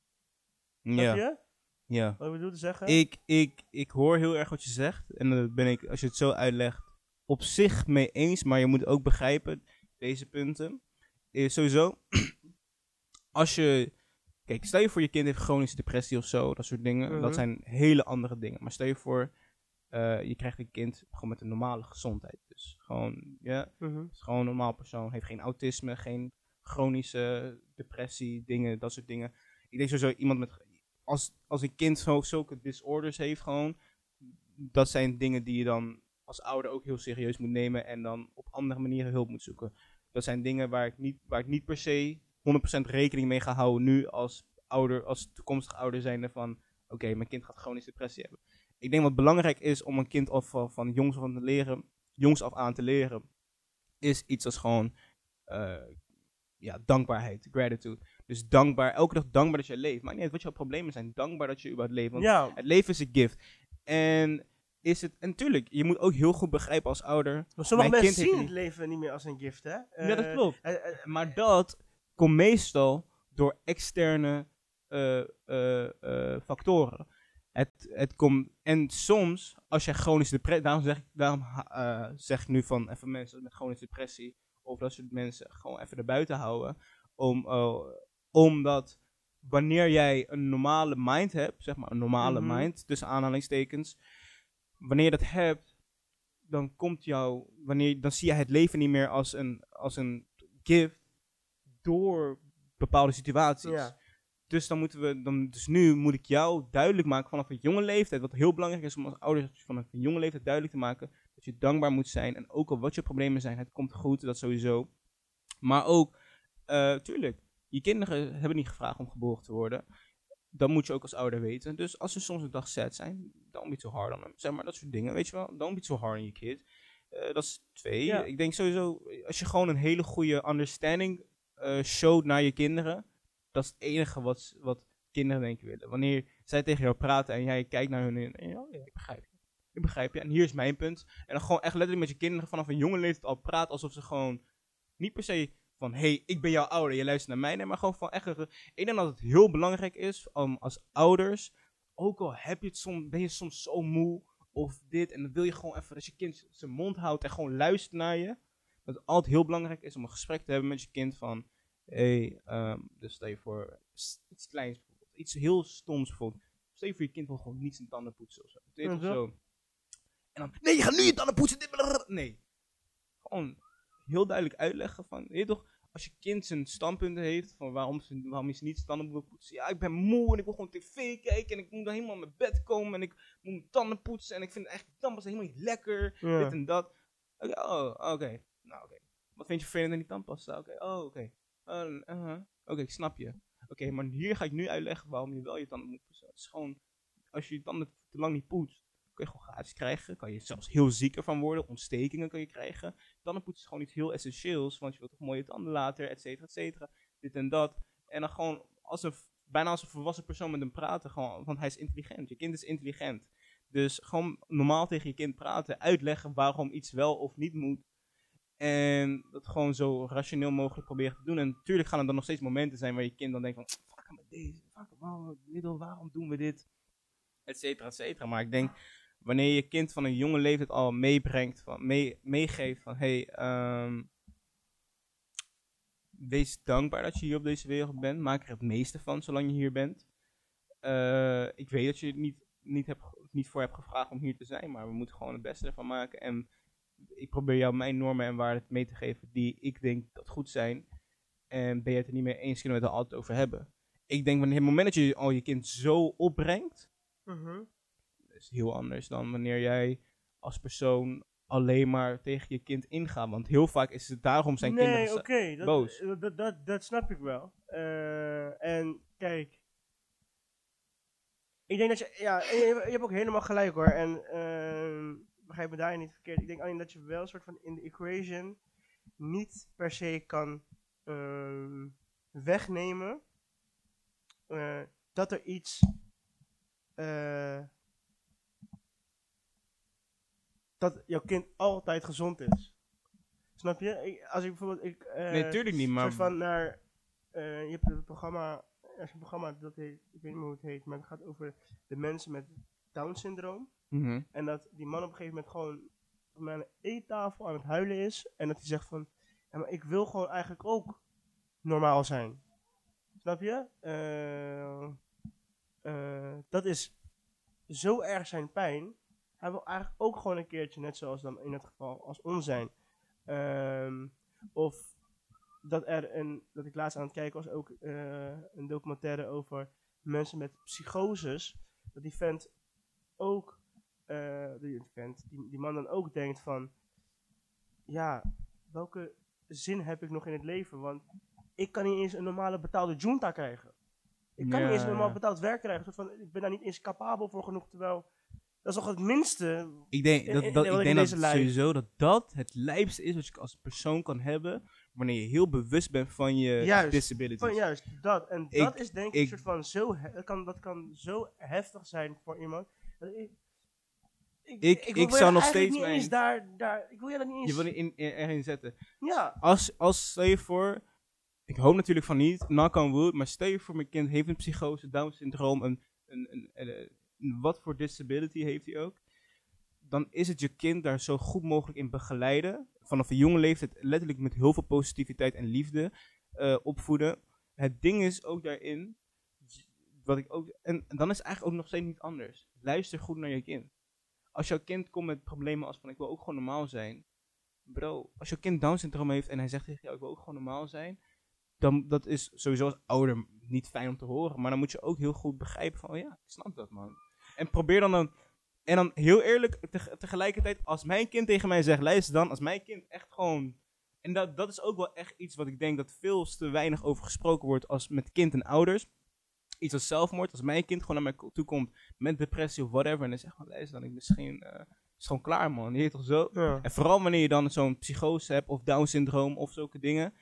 Ja.
je?
Ja.
Wat ik bedoel te zeggen?
Ik, ik, ik hoor heel erg wat je zegt. En dan ben ik, als je het zo uitlegt, op zich mee eens. Maar je moet ook begrijpen, deze punten. Is sowieso, als je... Kijk, stel je voor je kind heeft chronische depressie of zo, dat soort dingen.
Mhm.
Dat zijn hele andere dingen. Maar stel je voor, eh, je krijgt een kind gewoon met een normale gezondheid. Dus gewoon, ja,
Mhm.
is gewoon een normaal persoon. Heeft geen autisme, geen chronische depressie, dingen, dat soort dingen. Ik denk sowieso iemand met. Als, als een kind zo, zulke disorders heeft, gewoon. Dat zijn dingen die je dan als ouder ook heel serieus moet nemen. En dan op andere manieren hulp moet zoeken. Dat zijn dingen waar ik niet, waar ik niet per se 100% rekening mee ga houden nu als ouder, als toekomstig ouder zijnde van, oké, mijn kind gaat chronische depressie hebben. Ik denk wat belangrijk is om een kind of van, van jongs af aan te leren, jongs af aan te leren, is iets als gewoon eh, ja, dankbaarheid, gratitude. Dus dankbaar, elke dag dankbaar dat je leeft. Maar niet uit wat jouw problemen zijn, dankbaar dat je überhaupt leeft. Want
Ja,
het leven is een gift. En is het, en tuurlijk, je moet ook heel goed begrijpen als ouder.
maar sommige mensen
kind
zien het leven niet meer als een gift, hè?
ja, dat
Eh,
klopt.
eh, eh,
Maar dat komt meestal door externe eh, eh, eh, factoren. Het, het komt, en soms, als je chronische depressie, daarom zeg ik, daarom, eh, zeg ik nu van even mensen met chronische depressie, of dat soort mensen gewoon even erbuiten houden, om, eh, omdat wanneer jij een normale mind hebt, zeg maar een normale
Mhm.
mind, tussen aanhalingstekens, wanneer je dat hebt, dan komt jou, wanneer, dan zie je het leven niet meer als een, als een gift door bepaalde situaties.
Ja.
Dus dan moeten we, dan, dus nu moet ik jou duidelijk maken vanaf een jonge leeftijd, wat heel belangrijk is om als ouders vanaf een jonge leeftijd duidelijk te maken, dat je dankbaar moet zijn. En ook al wat je problemen zijn, het komt goed, dat sowieso. Maar ook, eh, tuurlijk, je kinderen hebben niet gevraagd om geboren te worden. Dat moet je ook als ouder weten. Dus als ze soms een dag sad zijn, don't be too hard on them. Zeg maar, dat soort dingen, weet je wel. Don't be too hard on your kid. Eh, dat is twee.
Ja.
Ik denk sowieso, als je gewoon een hele goede understanding eh showt naar je kinderen, dat is het enige wat, wat kinderen denk ik willen. Wanneer zij tegen jou praten en jij kijkt naar hun en, oh ja, ik begrijp je. Ik begrijp je. En hier is mijn punt. En dan gewoon echt letterlijk met je kinderen vanaf een jonge leeftijd al praten alsof ze gewoon niet per se van hey, ik ben jouw ouder, je luistert naar mij. Nee, maar gewoon van echt. Ik denk dat het heel belangrijk is om als ouders, ook al heb je het soms, ben je soms zo moe of dit en dan wil je gewoon even dat je kind zijn mond houdt en gewoon luistert naar je. Dat het altijd heel belangrijk is om een gesprek te hebben met je kind van hey, ehm, dus stel je voor iets kleins bijvoorbeeld, iets heel stoms bijvoorbeeld. Stel je voor je kind wil gewoon niet zijn tanden poetsen of zo. Weet of
zo.
En dan, nee, je gaat nu je tanden poetsen. Nee. Gewoon heel duidelijk uitleggen van, weet je toch, als je kind zijn standpunten heeft van waarom, ze, waarom je niet zijn tanden wil poetsen. Ja, ik ben moe en ik wil gewoon tv kijken en ik moet dan helemaal mijn bed komen en ik moet mijn tanden poetsen en ik vind eigenlijk tandpasta helemaal niet lekker
Ja.
dit en dat. Oké, oh, oké. Nou, oké. Wat vind je vervelend in die tandpasta? Oké, oh, oké. Uh, uh-huh. Oké, ik snap je. Oké, maar hier ga ik nu uitleggen waarom je wel je tanden moet poetsen. Het is gewoon, als je je tanden te lang niet poetst, kun je gewoon gratis krijgen. Kan je zelfs heel ziek ervan worden. Ontstekingen kan je krijgen. Tandenpoetsen is gewoon iets heel essentieels, want je wilt toch mooie tanden later, et cetera, et cetera. Dit en dat. En dan gewoon, als een, bijna als een volwassen persoon met hem praten, gewoon, want hij is intelligent. Je kind is intelligent. Dus gewoon normaal tegen je kind praten, uitleggen waarom iets wel of niet moet. En dat gewoon zo rationeel mogelijk proberen te doen. En natuurlijk gaan er dan nog steeds momenten zijn waar je kind dan denkt van, fuck met deze, fuck waarom, middel, waarom doen we dit? Et cetera, et cetera. Maar ik denk, wanneer je kind van een jonge leeftijd al meebrengt, van, mee, meegeeft van, hey, ehm, wees dankbaar dat je hier op deze wereld bent. Maak er het meeste van, zolang je hier bent. Eh, ik weet dat je het niet, niet, hebt, niet voor hebt gevraagd om hier te zijn, maar we moeten gewoon het beste ervan maken. En ik probeer jou mijn normen en waarden mee te geven die ik denk dat goed zijn. En ben je het er niet mee eens, kunnen we het er altijd over hebben. Ik denk, wanneer het moment dat je al je kind zo opbrengt,
Mhm.
is heel anders dan wanneer jij als persoon alleen maar tegen je kind ingaat. Want heel vaak is het daarom zijn
nee,
kinderen...
oké, dat,
boos.
Dat, dat, dat, dat snap ik wel. Eh, en kijk, ik denk dat je, ja, je hebt ook helemaal gelijk hoor. En ehm, begrijp me daar niet verkeerd. Ik denk alleen dat je wel een soort van in de equation niet per se kan ehm, wegnemen eh, dat er iets eh, dat jouw kind altijd gezond is. Snap je? Ik, als ik bijvoorbeeld ik, eh,
nee, tuurlijk niet, maar...
van naar. je hebt een programma. Er is een programma dat heet. Ik weet niet meer hoe het heet. Maar het gaat over de mensen met
Mhm.
En dat die man op een gegeven moment gewoon aan een eettafel aan het huilen is. En dat hij zegt van. Ja, maar ik wil gewoon eigenlijk ook normaal zijn. Snap je? Eh, eh, dat is zo erg zijn pijn. Hij wil eigenlijk ook gewoon een keertje, net zoals dan in het geval als ons zijn. Ehm, of dat er een, dat ik laatst aan het kijken was, ook eh, een documentaire over mensen met psychoses. Dat die vent ook, die vent, die, die man dan ook denkt van, ja, welke zin heb ik nog in het leven? Want ik kan niet eens een normale betaalde junta krijgen. Ik kan
Ja,
niet eens een normaal betaald werk krijgen. Soort van, ik ben daar niet eens capabel voor genoeg. Terwijl, dat is toch het minste.
Ik denk dat, dat, ik denk dat sowieso dat dat het lijpste is wat je als persoon kan hebben. Wanneer je heel bewust bent van je
Juist,
disabilities.
Van juist, dat. En
Ik-
dat is denk ik,
ik-
een soort van zo, dat kan, dat kan zo heftig zijn voor iemand. dat ik, ik,
Ik- zou nog steeds
niet
mijn-
eens daar, daar, ik wil je dat niet eens.
Je wil er in, in, erin zetten.
ja,
Als, als stel je voor, ik hoop natuurlijk van niet, knock on wood, maar stel je voor mijn kind heeft een psychose, Down syndroom, een, een, een, een- een- wat voor disability heeft hij ook. Dan is het je kind daar zo goed mogelijk in begeleiden. Vanaf een jonge leeftijd letterlijk met heel veel positiviteit en liefde eh, opvoeden. Het ding is ook daarin, wat ik ook, en, en dan is het eigenlijk ook nog steeds niet anders. Luister goed naar je kind. Als jouw kind komt met problemen als van ik wil ook gewoon normaal zijn. Bro, als jouw kind Down syndroom heeft en hij zegt tegen jou ik wil ook gewoon normaal zijn. Dan dat is sowieso als ouder niet fijn om te horen. Maar dan moet je ook heel goed begrijpen van oh ja, ik snap dat man. En probeer dan dan, en dan heel eerlijk teg- tegelijkertijd als mijn kind tegen mij zegt luister dan, als mijn kind echt gewoon... En dat, dat is ook wel echt iets wat ik denk dat veel te weinig over gesproken wordt als met kind en ouders. Iets als zelfmoord. Als mijn kind gewoon naar mij toe komt met depressie of whatever. En dan zegt van luister dan, ik misschien... eh is gewoon klaar man, je toch zo?
ja.
En vooral wanneer je dan zo'n psychose hebt of Down syndroom of zulke dingen.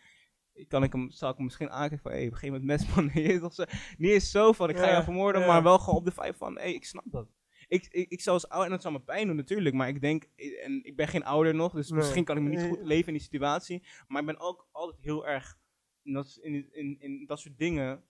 Kan ik hem, zal ik hem misschien aankijken van, hé, hey, begin met mes man. Je toch zo- Niet eens zo van, ik ga
Ja,
jou vermoorden,
ja.
maar wel gewoon op de vijf van, hé, hey, ik snap dat. Ik, ik, ik zou als ouder, en dat zou me pijn doen natuurlijk, maar ik denk, en ik ben geen ouder nog, dus
Nee.
misschien kan ik me niet goed leven in die situatie. Maar ik ben ook altijd heel erg, in dat, in, in, in dat soort dingen,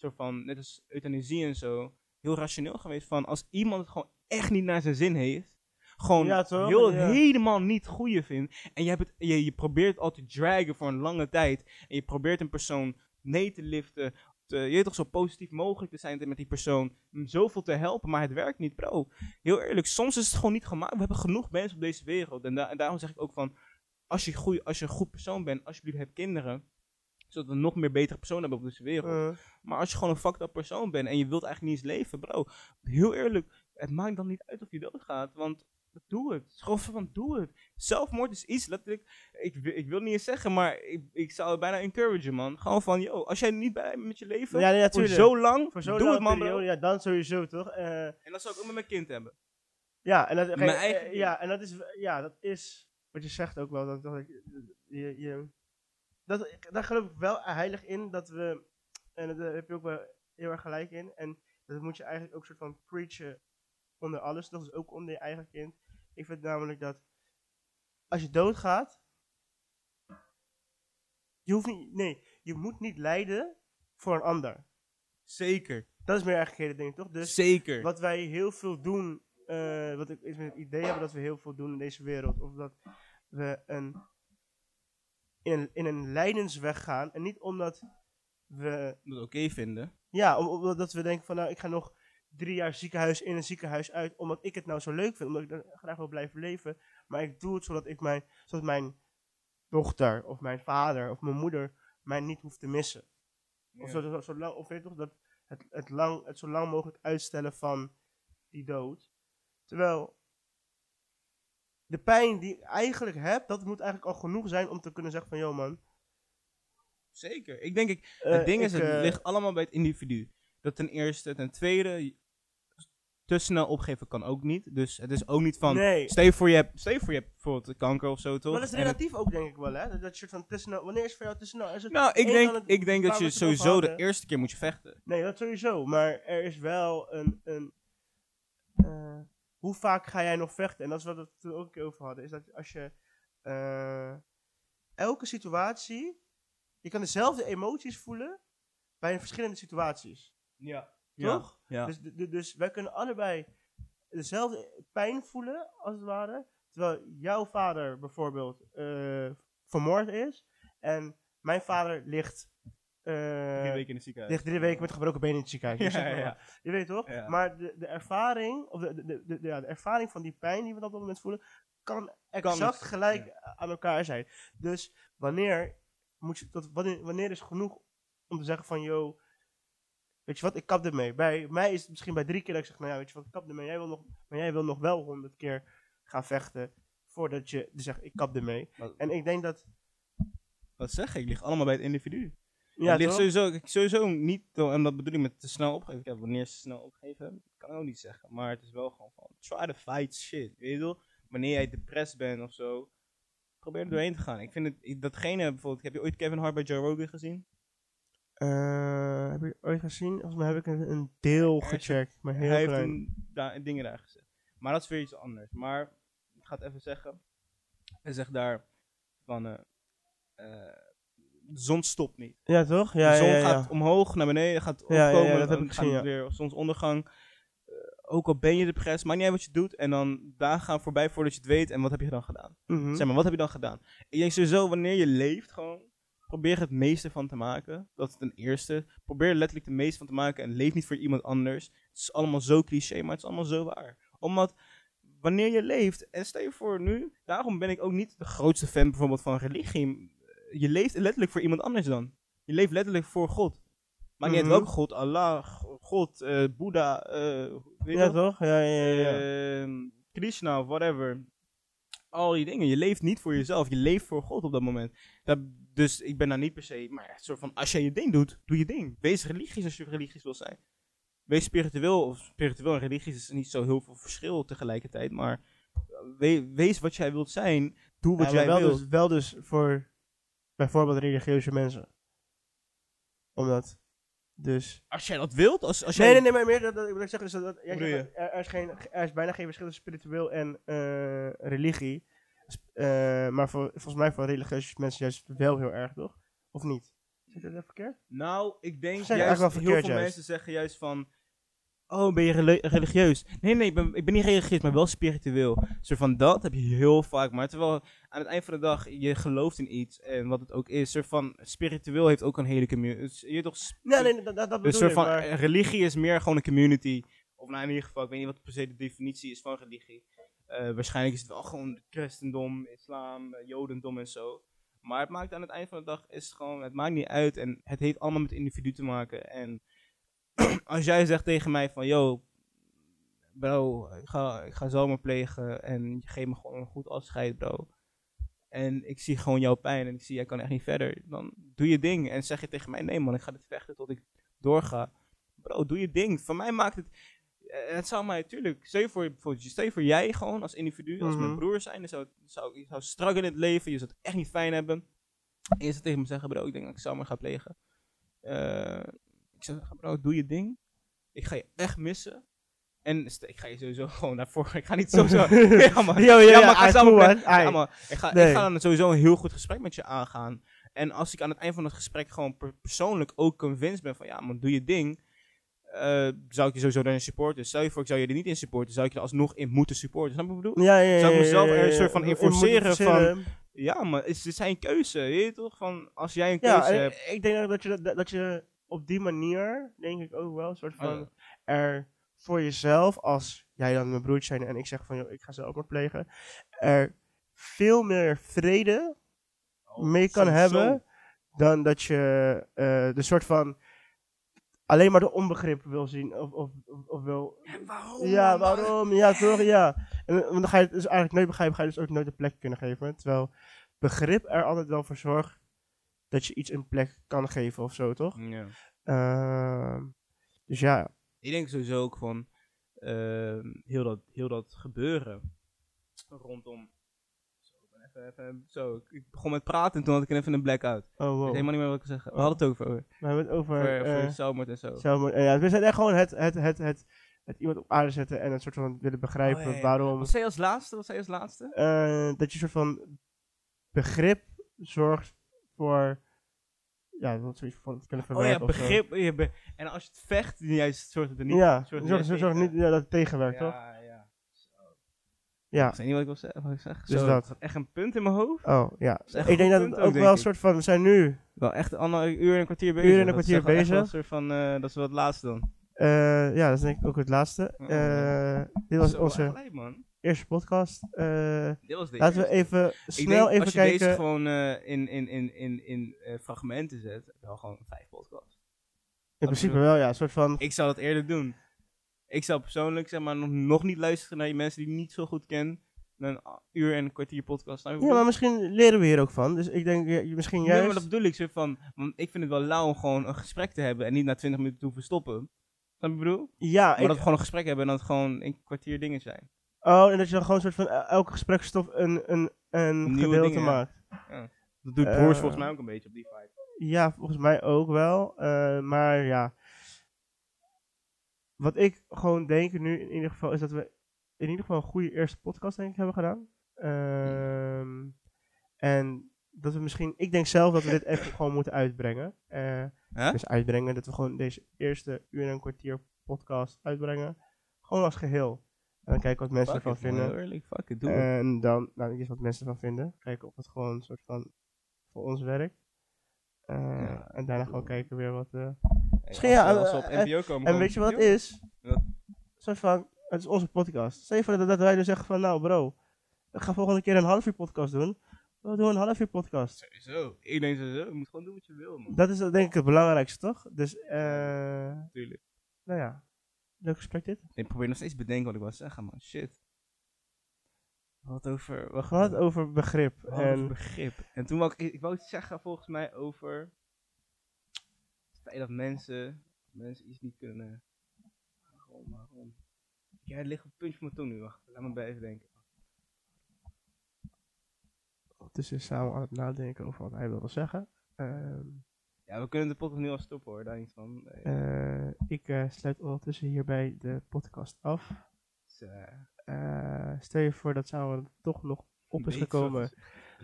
zo van, net als euthanasie en zo, heel rationeel geweest van, als iemand het gewoon echt niet naar zijn zin heeft, gewoon
Ja, toch?
heel,
Ja.
helemaal niet goede vindt, en je, hebt het, je, je probeert al te dragen voor een lange tijd, en je probeert een persoon mee te liften, te, je weet toch zo positief mogelijk te zijn met die persoon, hem zoveel te helpen, maar het werkt niet, bro. Heel eerlijk, soms is het gewoon niet gemaakt. We hebben genoeg mensen op deze wereld. En, da- en daarom zeg ik ook van, als je, goeie, als je een goed persoon bent, alsjeblieft heb kinderen. Zodat we nog meer betere personen hebben op deze wereld.
Eh,
Maar als je gewoon een fucked up persoon bent en je wilt eigenlijk niet eens leven, bro. Heel eerlijk, het maakt dan niet uit of je doodgaat. Want doe het. Het is gewoon van, doe het. Zelfmoord is iets, letterlijk, ik, ik wil niet eens zeggen, maar ik, ik zou het bijna encouragen, man. Gewoon van, yo, als jij niet bij bent met je leven,
ja, nee,
voor
natuurlijk.
zo lang,
Voor
doe het, man, bro.
ja, dan sowieso toch? Eh,
En dat zou ik ook met mijn kind hebben.
Ja, en dat,
Mijn
kijk,
eigen
eh, ja, en dat is, ja, dat is wat je zegt ook wel. Dat, dat, je, je, dat, daar geloof ik wel heilig in dat we, en daar heb je ook wel heel erg gelijk in. En dat moet je eigenlijk ook soort van preachen onder alles, dat is ook onder je eigen kind. Ik vind namelijk dat als je doodgaat, je hoeft niet, nee, je moet niet lijden voor een ander.
Zeker.
Dat is meer eigenlijk hele ding, toch? Dus
Zeker.
wat wij heel veel doen, eh, wat ik is met het idee hebben dat we heel veel doen in deze wereld, of dat we een, in, een, in een lijdensweg gaan, en niet omdat we,
Dat oké vinden.
ja, om- omdat we denken van nou, ik ga nog drie jaar ziekenhuis in en ziekenhuis uit, omdat ik het nou zo leuk vind, omdat ik er graag wil blijven leven, maar ik doe het zodat ik mijn, zodat mijn dochter, of mijn vader, of mijn moeder mij niet hoeft te missen. Of, zo, zo, zo lang, of weet je toch, dat het, het, lang, het zo lang mogelijk uitstellen van die dood. Terwijl de pijn die ik eigenlijk heb, dat moet eigenlijk al genoeg zijn om te kunnen zeggen van, yo man.
Zeker. Ik denk, ik,
eh,
het ding is, het
eh,
ligt allemaal bij het individu. Dat ten eerste. Ten tweede, te snel opgeven kan ook niet. Dus het is ook niet van,
Nee,
stel je voor je hebt, stel je voor je hebt bijvoorbeeld kanker of zo, toch?
maar dat is
het-
relatief ook denk ik wel, hè. Dat, dat soort van te snel, wanneer is voor jou te snel? Is het
nou, ik denk,
het-
ik denk dat je
het
sowieso de eerste keer moet je vechten.
Nee, dat sowieso. Maar er is wel een. een eh, hoe vaak ga jij nog vechten? En dat is wat we het toen ook een keer over hadden. Is dat als je. eh, elke situatie. Je kan dezelfde emoties voelen. bij verschillende situaties.
Ja.
Toch?
Ja.
Dus, dus wij kunnen allebei dezelfde pijn voelen, als het ware. Terwijl jouw vader bijvoorbeeld eh, vermoord is. En mijn vader ligt. Eh,
Drie weken in het ziekenhuis.
ligt drie weken met gebroken benen in het ziekenhuis.
Ja,
Ik
ja, ja.
Je weet toch? Maar de, de ervaring, of de, de, de, de- ja, de ervaring van die pijn die we op dat moment voelen, kan exact gelijk aan elkaar zijn. Dus wanneer moet je, tot, wanneer, wanneer is genoeg om te zeggen van, yo, weet je wat, ik kap ermee. Bij mij is het misschien bij drie keer dat ik zeg, nou ja, weet je wat, ik kap ermee. Jij wil nog, maar jij wil nog wel honderd keer gaan vechten voordat je dus zegt, ik kap ermee. En ik denk dat
Wat zeg ik? ligt allemaal bij het individu.
Ja,
ligt sowieso, ik- sowieso niet, en dat bedoel ik met te snel opgeven. Kijk, wanneer ze snel opgeven, kan ik ook niet zeggen. Maar het is wel gewoon van, try to fight shit. Weet je wel? Wanneer jij depressed bent of zo, probeer er doorheen te gaan. Ik vind het, datgene bijvoorbeeld, heb je ooit Kevin Hart bij Joe Rogan gezien?
Eh, heb je ooit gezien? Volgens mij heb ik een, een deel gecheckt, maar heel
Hij heeft
klein.
een, daar, dingen daar gezegd. Maar dat is weer iets anders. Maar, ik ga het even zeggen. Hij zegt daar van, eh, de zon stopt niet.
Ja, toch? Ja,
de zon
ja, ja.
gaat omhoog, naar beneden, gaat
Ja, ja, ja,
opkomen.
dat heb ik gezien,
weer zonsondergang. Eh, ook al ben je depressed, maakt niet uit wat je doet. En dan dagen gaan voorbij voordat je het weet. En wat heb je dan gedaan?
Mhm.
Zeg maar, wat heb je dan gedaan? Ik denk sowieso, wanneer je leeft, gewoon probeer er het meeste van te maken. Dat is ten eerste. Probeer er letterlijk het meeste van te maken. En leef niet voor iemand anders. Het is allemaal zo cliché, maar het is allemaal zo waar. Omdat wanneer je leeft, en stel je voor nu, daarom ben ik ook niet de grootste fan bijvoorbeeld van religie. Je leeft letterlijk voor iemand anders dan. Je leeft letterlijk voor God. Maakt niet uit
Mhm.
welke God, Allah, God, eh Boeddha, eh weet je
Ja, toch? Ja, ja, ja.
Ehm, Krishna, whatever. Al die dingen. Je leeft niet voor jezelf. Je leeft voor God op dat moment. Dat, dus ik ben daar niet per se. Maar ja, soort van, als jij je ding doet, doe je ding. Wees religieus als je religieus wil zijn. Wees spiritueel. Of spiritueel en religieus is niet zo heel veel verschil tegelijkertijd. Maar we- wees wat jij wilt zijn. Doe wat
Ja, maar
jij
wel
wilt.
dus, wel dus voor bijvoorbeeld religieuze mensen. Omdat, dus...
Als jij dat wilt. Als, als
Nee,
jij,
nee, nee, maar meer dat, dat ik wil zeggen is dat, dat jij zegt dat er, er, is geen, er is bijna geen verschil tussen spiritueel en eh, religie. Eh, maar voor, volgens mij voor religieuze mensen juist wel heel erg, toch? Of niet? Zit dat even verkeerd?
Nou, ik denk
Zeg,
juist, heel veel
juist.
mensen zeggen juist van... Oh, ben je reli- religieus? Nee, nee, ik ben, ik ben niet religieus, maar wel spiritueel. Zo van dat heb je heel vaak. Maar terwijl aan het eind van de dag je gelooft in iets en wat het ook is. Soort van spiritueel heeft ook een hele community. Je toch
Nee, nee, dat, dat,
dus
bedoel
soort
ik,
van
maar-
religie is meer gewoon een community. Of nou in ieder geval, ik weet niet wat per se de definitie is van religie. Eh, waarschijnlijk is het wel gewoon christendom, islam, eh, jodendom en zo. Maar het maakt aan het eind van de dag is het gewoon, het maakt niet uit en het heeft allemaal met individu te maken. En als jij zegt tegen mij van, yo, bro, ik ga, ik ga zomer plegen en je geeft me gewoon een goed afscheid, bro. En ik zie gewoon jouw pijn en ik zie, jij kan echt niet verder. Dan doe je ding en zeg je tegen mij, nee man, ik ga dit vechten tot ik doorga. Bro, doe je ding. Voor mij maakt het, eh, het zou mij natuurlijk, stel voor, stel voor jij gewoon als individu, als mijn
Mhm.
broer zijn, dan zou, zou, je zou struggelen in het leven, je zou het echt niet fijn hebben. Zou tegen me zeggen, bro, ik denk dat ik zomer ga plegen. Eh, ik zeggen, bro, doe je ding. Ik ga je echt missen. En ik ga je sowieso gewoon daarvoor. Ik ga niet sowieso. ja, man.
Yo, yo,
Ja,
ja,
maar ik ga
cool.
Ja, maar ik, ga,
Nee.
ik ga dan sowieso een heel goed gesprek met je aangaan. En als ik aan het eind van het gesprek gewoon per- persoonlijk ook convinced ben van ja, man, doe je ding. eh, zou ik je sowieso daarin supporten. Stel je voor, ik zou je er niet in supporten. Zou ik je er alsnog in moeten supporten. Snap je wat ik bedoel?
Ja, ja, ja,
Zou ik mezelf er een soort van
ja.
in
Je moet
forceren van-. Ja, maar het is zijn keuze. Weet je toch? Van, als jij een keuze hebt.
ik- ik denk dat je, dat je op die manier, denk ik ook wel, een soort van
Oh,
er voor jezelf, als jij dan mijn broertje zijn en ik zeg van, joh, ik ga ze ook maar plegen, er veel meer vrede mee kan
Oh, zo-
hebben dan dat je eh, de soort van alleen maar de onbegrip wil zien of, of, of, of wil...
En waarom?
Ja, waarom? Ja, toch? Ja. En dan ga je het dus eigenlijk nooit begrijpen, ga je dus ook nooit een plek kunnen geven. Terwijl begrip er altijd wel voor zorgt dat je iets een plek kan geven of zo, toch?
Ja.
Ehm, dus ja.
Ik denk sowieso ook van ehm, heel, dat, heel dat gebeuren rondom. Zo, ik ben even, even, zo, ik- ik begon met praten en toen had ik even een blackout. Ik
Oh,
weet
wow.
helemaal niet meer wat ik zeggen. We hadden het over.
We hebben het over...
Voor,
eh,
voor en zo.
zelfmoord. Ja, we zijn echt gewoon het, het, het, het, het iemand op aarde zetten en het soort van willen begrijpen
Oh,
waarom...
Wat zei je als laatste? Wat zei je als laatste?
eh, dat je soort van begrip zorgt voor... Ja, dat zoiets te kunnen
Oh ja,
verwerken of zo.
begrip. je be- en als je het vecht, juist zorgt het er niet.
Ja,
zorgt
zorg, niet
tegen.
ja, dat het tegenwerkt, toch?
Ja, ja.
Ja.
Ik weet niet wat ik wil zeggen. Wat ik zeg.
Dus
Zo,
dat.
het had echt een punt in mijn hoofd.
Oh, ja.
is
Ik denk dat het ook
ook,
wel een soort van... We zijn nu...
Wel echt een uur en een kwartier bezig.
Uur en een
Dat is
kwartier
wel
bezig.
een soort van, eh, dat is wel het laatste dan.
eh, ja, dat is denk ik ook het laatste.
Oh.
Eh, dit was
Zo,
onze
gelijk, man.
Eerste podcast. Eh,
Dit was de
laten we even snel
denk,
even
als je
kijken.
deze gewoon eh, in, in, in, in, in eh, fragmenten zet, wel gewoon vijf podcasts.
In principe wel, ja. Een soort van...
Ik zou dat eerder doen. Ik zou persoonlijk zeg maar nog, nog niet luisteren naar je mensen die ik niet zo goed ken. een uur en een kwartier podcast. Wat
Ja, maar misschien leren we hier ook van. Dus ik denk misschien
Nee,
juist...
maar dat bedoel ik. Zo van, want ik vind het wel lauw om gewoon een gesprek te hebben en niet na 20 minuten te hoeven stoppen. Snap je bedoel?
Ja,
Maar
ik,
dat we gewoon een gesprek hebben en dat het gewoon een kwartier dingen zijn.
Oh, en dat je dan gewoon een soort van eh, elke gesprekstof een, een, een
Nieuwe
gedeelte
dingen, ja.
maakt.
Dat doet
Eh,
Broers volgens mij ook een beetje op die vibe.
Ja, volgens mij ook wel. eh, maar ja. Wat ik gewoon denk nu in ieder geval is dat we in ieder geval een goede eerste podcast denk ik hebben gedaan. Ehm, en dat we misschien, ik denk zelf dat we dit even gewoon moeten uitbrengen. Eh,
Huh?
Dus uitbrengen, dat we gewoon deze eerste uur en een kwartier podcast uitbrengen. Gewoon als geheel. En dan kijken wat mensen ervan vinden.
Eerlijk, fuck it, doe het.
En dan, nou, niet eens wat mensen ervan vinden. Kijken of het gewoon een soort van voor ons werkt. Eh,
Ja,
en daarna gewoon kijken weer wat. eh,
Hey,
misschien ja,
we- als we op
eh,
NPO komen.
En weet je wat is?
Wat?
Soort van, het is onze podcast. Stel je voor dat, dat wij nu zeggen van, nou bro, ik ga volgende keer een half uur podcast doen. We doen een half uur podcast.
Sowieso. Ik denk sowieso. Je moet gewoon doen wat je wil, man.
Dat is denk ik het belangrijkste, toch? Dus, eh,
Natuurlijk.
nou ja, leuk gesprek dit.
Ik probeer nog steeds te bedenken wat ik wil zeggen, man. Shit. Wat over...
Wat over begrip. En
over begrip. En toen wou ik... Ik wou iets zeggen volgens mij over... Het feit dat mensen... Mensen iets niet kunnen... Waarom, waarom? Ja, het ligt op het puntje van mijn tong nu. Wacht, laat me bij even denken.
ondertussen samen aan het nadenken over wat hij wilde zeggen. Ehm,
Ja, we kunnen de podcast nu al stoppen hoor, daar niet van. Nee.
eh, ik eh, sluit ondertussen hierbij de podcast af.
Eh,
stel je voor dat Samen toch nog op is gekomen,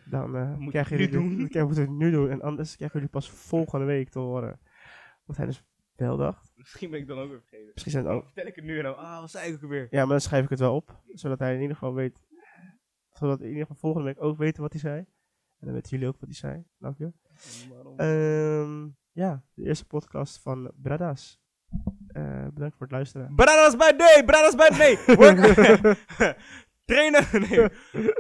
dan
Moet
krijgen
het nu
jullie
doen.
dit- moeten we het nu doen. En anders krijgen jullie pas volgende week te horen wat hij dus wel dacht.
Misschien ben ik dan ook weer vergeten.
Misschien zijn het
Dan
ook.
vertel ik het nu en dan, ah, wat zei ik ook weer?
Ja, maar dan schrijf ik het wel op, zodat hij in ieder geval weet, zodat in ieder geval volgende week ook weten wat hij zei. En dan weten jullie ook wat hij zei. Dank je. Ehm, ja, de eerste podcast van Brada's. Eh, bedankt voor het luisteren.
Bradas bij day, bradas bij nee. Work- trainen, nee.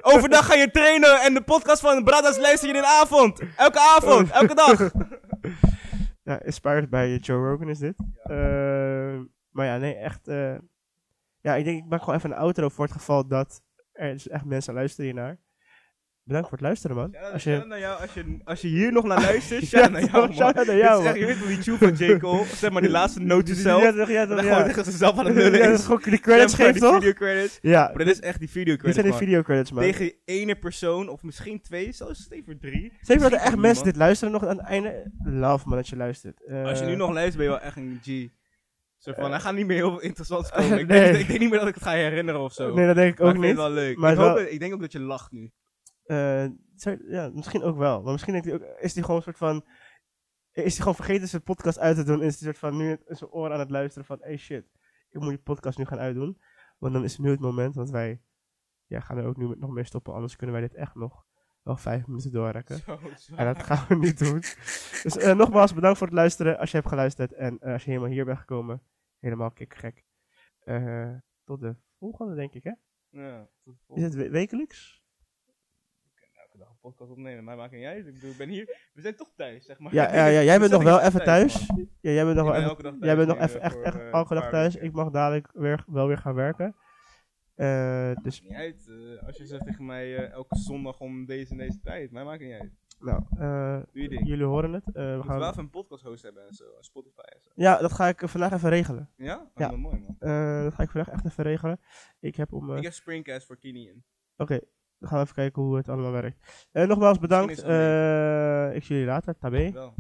Overdag ga je trainen en de podcast van Bradas luister je in de avond. Elke avond, elke dag.
Ja, inspired bij Joe Rogan is dit. Ehm, maar ja, nee, echt. eh, ja, ik denk, ik maak gewoon even een outro voor het geval dat er dus echt mensen luisteren hiernaar. Bedankt voor het luisteren, man.
Shout-out
Als je,
naar jou, als je, als je hier nog naar luistert,
Ja,
shout naar jou, man.
shout-out naar
Dit
jou, man.
je weet wel die tune van J. Cole, zeg maar die laatste note to
Ja, toch, ja,
En
toch, ja.
gewoon tegen zichzelf aan het nullen
Ja, dat
is.
gewoon de credits
Zeg maar,
geeft,
die
toch?
video credits.
Ja,
Maar dit is echt die video
dit
credits,
zijn de
man.
video credits, man.
Tegen ene persoon, of misschien twee, zelfs even drie.
Zeker dat er echt mensen dit luisteren nog aan het einde. Love, man, dat je luistert. Eh,
Als je nu nog luistert, ben je wel echt een G. Zo van,
Eh.
hij gaat niet meer heel veel interessants komen. Ik,
Nee.
denk, ik denk niet meer dat ik het ga herinneren of zo.
Nee, dat denk ik
maar
ook
ik vind
niet.
het wel leuk.
Maar
ik, hoop
wel-
ik denk ook dat je lacht nu.
Eh, zou- ja, misschien ook wel. Maar misschien denkt hij ook, is hij gewoon een soort van... Is hij gewoon vergeten zijn podcast uit te doen? En is hij soort van nu in zijn oren aan het luisteren van... Hey shit, ik moet die podcast nu gaan uitdoen. Want dan is het nu het moment, want wij ja, gaan er ook nu met nog mee stoppen. Anders kunnen wij dit echt nog wel vijf minuten doorrekken. En dat gaan we niet doen. Dus eh, nogmaals, bedankt voor het luisteren. Als je hebt geluisterd en eh, als je helemaal hier bent gekomen. Helemaal kikgek. Eh tot de volgende, denk ik, hè?
Ja, tot de
Is
volgende.
het we- wekelijks?
Podcast opnemen. Mij maakt niet uit. Ik bedoel, ik ben hier. We zijn toch thuis, zeg maar.
Ja, ja, jij bent nog wel even thuis. Ja, jij bent nog wel
ben
even
elke dag thuis
Jij bent nog even
eh,
echt, echt
eh,
elke
een
dag thuis.
weken.
Ik mag dadelijk weer, wel weer gaan werken. Eh, dus,
Niet uit. eh, als je zegt tegen mij eh, elke zondag om deze en deze tijd. Mij maakt niet uit.
nou, eh, jullie horen het. Eh, we
We gaan wel even een podcast host hebben en zo. Spotify en zo.
Ja, dat ga ik eh, vandaag even regelen.
Ja? Oh,
Ja.
Dat is mooi, man.
Eh, dat ga ik vandaag echt even regelen. Ik heb om... eh,
Ik heb Springcast voor Kini in.
Oké, gaan we even kijken hoe het allemaal werkt. Eh, nogmaals bedankt. Eh, ik zie jullie later. Tabé.
Wel.